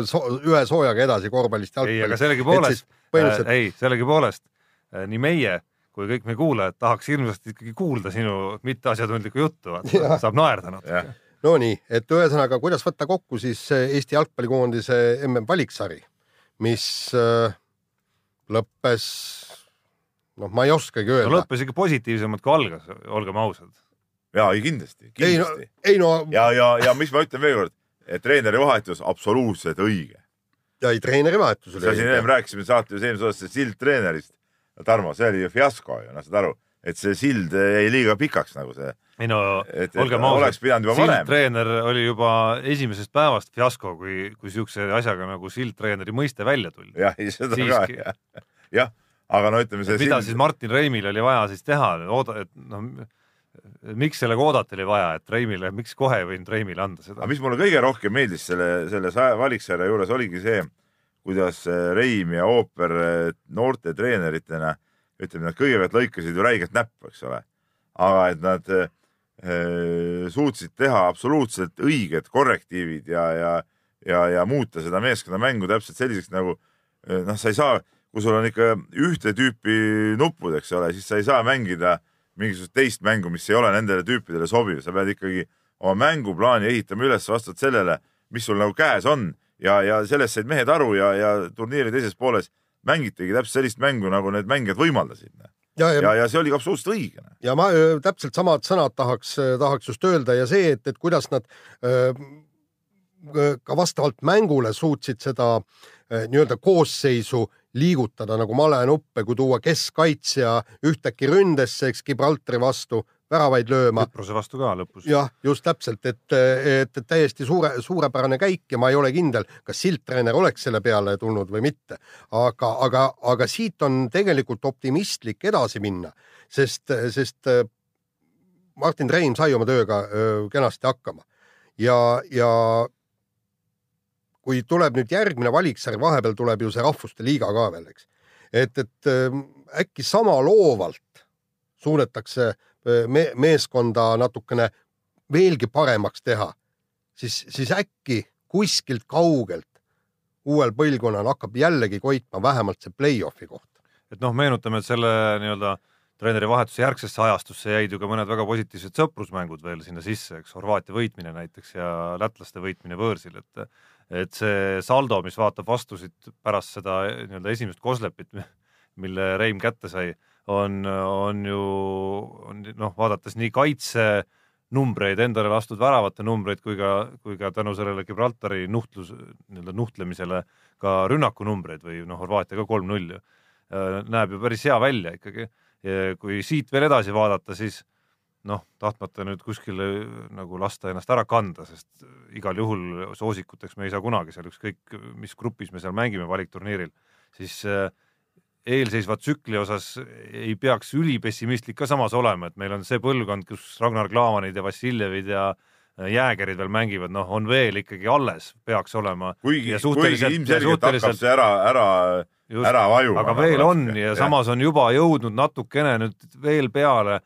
so, ühe soojaga edasi korvpallist ei, aga jalgpalli. sellegipoolest, põhimõtteliselt äh, ei, sellegipoolest äh, nii meie kui kõik meie kuulajad tahaks hirmsasti ikkagi kuulda sinu mitteasjatundlikku juttu, saab naerda natuke Nonii, et ühesõnaga, kuidas võtta kokku siis Eesti jalgpallikoondise mm valiksari, mis äh, lõppes, noh, ma ei oskagi no öelda. lõppes ikka positiivsemalt kui algas, olgem ausad. ja ei kindlasti, ei no kindlasti., ei no ja, ja, ja mis ma ütlen veelkord, et treeneri vahetus absoluutselt õige. ja ei treeneri vahetus sa siin ennem oli. rääkisime saates eelmises osas sellest sildtreenerist. Tarmo, see oli ju fiasko ju, noh, saad aru, et see sild jäi liiga pikaks nagu see, ei no et, olgem ausad, sildtreener oli juba esimesest päevast fiasko, kui, kui siukse asjaga nagu sildtreeneri mõiste välja tuli. jah, seda Siiski. ka, jah, jah, aga no ütleme see mida siis Martin Reimil oli vaja siis teha, ooda, et noh, miks sellega oodata oli vaja, et Reimile, miks kohe ei võinud Reimile anda seda aga? mis mulle kõige rohkem meeldis selle, selle valiksarja juures oligi see, kuidas äh, Reim ja Ooper äh, noorte treeneritena, ütleme, nad kõigepealt lõikasid ju räigelt näppu, eks ole. aga et nad äh, suutsid teha absoluutselt õiged korrektiivid ja, ja, ja, ja muuta seda meeskonnamängu täpselt selliseks nagu äh, noh, sa ei saa, kui sul on ikka ühte tüüpi nupud, eks ole, siis sa ei saa mängida mingisugust teist mängu, mis ei ole nendele tüüpidele sobiv, sa pead ikkagi oma mänguplaani ehitama üles vastavalt sellele, mis sul nagu käes on ja, ja sellest said mehed aru ja, ja turniiri teises pooles mängitigi täpselt sellist mängu, nagu need mängijad võimaldasid. ja, ja, ja, ja see oli absoluutselt õige. ja ma öö, täpselt samad sõnad tahaks, tahaks just öelda ja see, et, et kuidas nad öö, ka vastavalt mängule suutsid seda nii-öelda koosseisu liigutada nagu malenuppe, kui tuua keskkaitsja ühtäkki ründesse, eks Gibraltari vastu väravaid lööma. Küprose vastu ka lõpus. jah, just täpselt, et, et, et täiesti suure, suurepärane käik ja ma ei ole kindel, kas sildtreener oleks selle peale tulnud või mitte. aga, aga, aga siit on tegelikult optimistlik edasi minna, sest, sest äh, Martin Reim sai oma tööga öö, kenasti hakkama ja, ja kui tuleb nüüd järgmine valiksarj, vahepeal tuleb ju see Rahvuste Liiga ka veel, eks. et, et ähm, äkki sama loovalt suudetakse äh, me meeskonda natukene veelgi paremaks teha, siis, siis äkki kuskilt kaugelt uuel põlvkonnal hakkab jällegi koitma vähemalt see play-off'i koht. et noh, meenutame, et selle nii-öelda treeneri vahetuse järgsesse ajastusse jäid ju ka mõned väga positiivsed sõprusmängud veel sinna sisse, eks Horvaatia võitmine näiteks ja lätlaste võitmine võõrsil, et et see saldo, mis vaatab vastu siit pärast seda nii-öelda esimest Koslepit, mille Reim kätte sai, on, on ju on noh, vaadates nii kaitsenumbreid, endale lastud väravate numbreid kui ka, kui ka tänu sellele Gibraltari nuhtlus, nii-öelda nuhtlemisele ka rünnakunumbreid või noh, Horvaatia ka kolm-null ju, näeb ju päris hea välja ikkagi. kui siit veel edasi vaadata, siis noh, tahtmata nüüd kuskile nagu lasta ennast ära kanda, sest igal juhul soosikuteks me ei saa kunagi seal ükskõik mis grupis me seal mängime valikturniiril, siis äh, eelseisva tsükli osas ei peaks ülipessimistlik ka samas olema, et meil on see põlvkond, kus Ragnar Klavanid ja Vassiljevid ja äh, Jäägerid veel mängivad, noh, on veel ikkagi alles, peaks olema. kuigi Ja, kuigi ilmselgelt suhteliselt- hakkab see ära, ära, ära vajuma. aga veel on ja samas on juba jõudnud natukene nüüd veel peale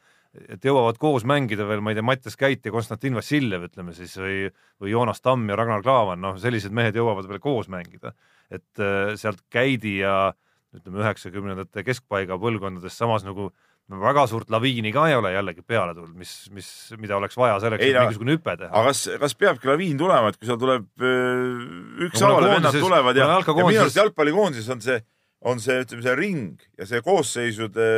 et jõuavad koos mängida veel, ma ei tea, Mattias Käit ja Konstantin Vassiljev, ütleme siis, või, või Joonas Tamm ja Ragnar Klavan, noh, sellised mehed jõuavad veel koos mängida. et äh, sealt Käidi ja ütleme, üheksakümnendate keskpaiga põlvkondadest samas nagu väga suurt laviini ka ei ole jällegi peale tulnud, mis, mis, mida oleks vaja selleks, et mingisugune hüpe teha. aga kas, kas peabki laviin tulema, et kui seal tuleb öö, ükshaaval No, vennad tulevad ja, ja minu arust jalgpallikoondises on see, on see, ütleme, see ring ja see koosseisude,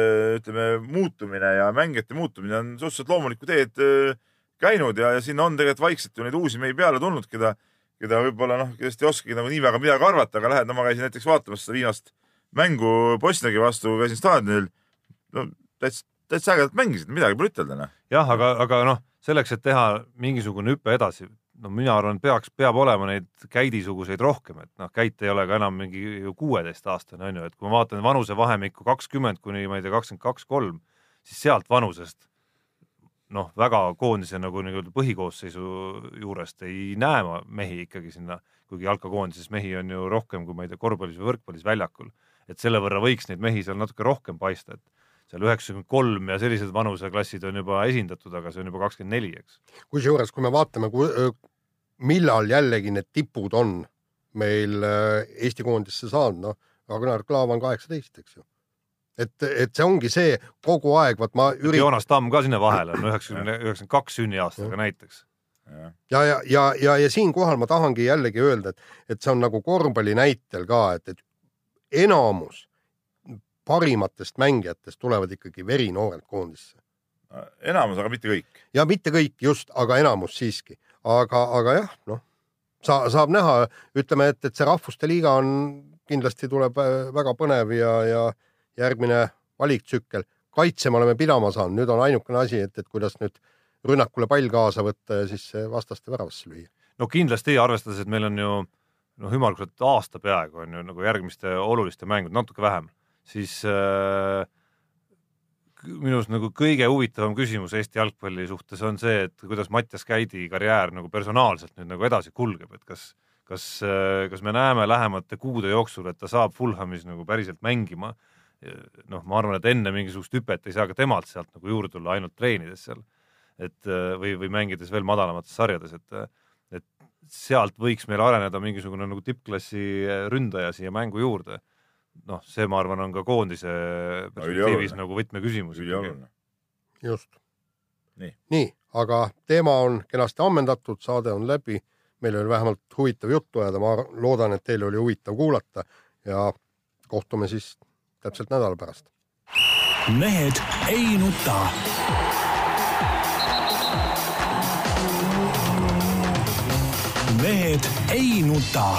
ütleme, muutumine ja mängijate muutumine on suhteliselt loomulikku teed öö, käinud ja, ja sinna on tegelikult vaikselt ju neid uusi mehi peale tulnud, keda, keda võib-olla noh, kellest ei oskagi nagu nii väga midagi arvata, aga lähed, no ma käisin näiteks vaatamas seda viimast mängu Bosniagi vastu, käisin staadionil. no täitsa, täitsa ägedalt mängisid, midagi pole ütelda, noh. jah, aga, aga noh, selleks, et teha mingisugune hüpe edasi, no mina arvan, peaks, peab olema neid Käidi-suguseid rohkem, et noh, Käit ei ole ka enam mingi kuueteistaastane on ju, et kui ma vaatan vanusevahemikku kakskümmend kuni ma ei tea, kakskümmend kaks, kolm, siis sealt vanusest noh, väga koondise nagu nii-öelda põhikoosseisu juurest ei näe ma mehi ikkagi sinna, kuigi jalkakoondises mehi on ju rohkem kui ma ei tea, korvpallis või võrkpallis väljakul. Et selle võrra võiks neid mehi seal natuke rohkem paista, et seal üheksakümmend kolm ja sellised vanuseklassid on juba esindatud, aga see on juba kakskümmend neli, eks. kusjuures, kui me vaatame, millal jällegi need tipud on meil Eesti koondisse saanud, noh, Ragnar Klav on kaheksateist, eks ju. et, et see ongi see kogu aeg, vot ma üritan Joonas Tamm ka sinna vahele on *laughs* üheksakümne, üheksakümmend kaks sünniaastaga näiteks. ja, ja, ja, ja, ja siinkohal ma tahangi jällegi öelda, et, et see on nagu korvpalli näitel ka, et, et enamus parimatest mängijatest tulevad ikkagi verinoorelt koondisse enamus, aga mitte kõik. ja mitte kõik just, aga enamus siiski, aga, aga jah, noh, sa, saab näha, ütleme, et, et see Rahvuste Liiga on kindlasti tuleb äh, väga põnev ja, ja järgmine valiktsükkel. kaitse me oleme pidama saanud, nüüd on ainukene asi, et, et kuidas nüüd rünnakule pall kaasa võtta ja siis vastaste väravasse lüüa. no kindlasti, arvestades, et meil on ju noh, ümmarguselt aasta peaaegu on ju nagu järgmiste oluliste mängude, natuke vähem, siis äh, minu arust nagu kõige huvitavam küsimus Eesti jalgpalli suhtes on see, et kuidas Mattias Käidi karjäär nagu personaalselt nüüd nagu edasi kulgeb, et kas, kas, kas me näeme lähemate kuude jooksul, et ta saab Fulhamis nagu päriselt mängima. noh, ma arvan, et enne mingisugust hüpet ei saa ka temalt sealt nagu juurde tulla ainult treenides seal, et või, või mängides veel madalamates sarjades, et, et sealt võiks meil areneda mingisugune nagu tippklassi ründaja siia mängu juurde noh, see, ma arvan, on ka koondise perspektiivis ülioluline. nagu võtmeküsimus. just. Nii. nii, aga teema on kenasti ammendatud, saade on läbi. meil oli vähemalt huvitav juttu ajada, ma loodan, et teil oli huvitav kuulata ja kohtume siis täpselt nädala pärast. mehed ei nuta. Mehed ei nuta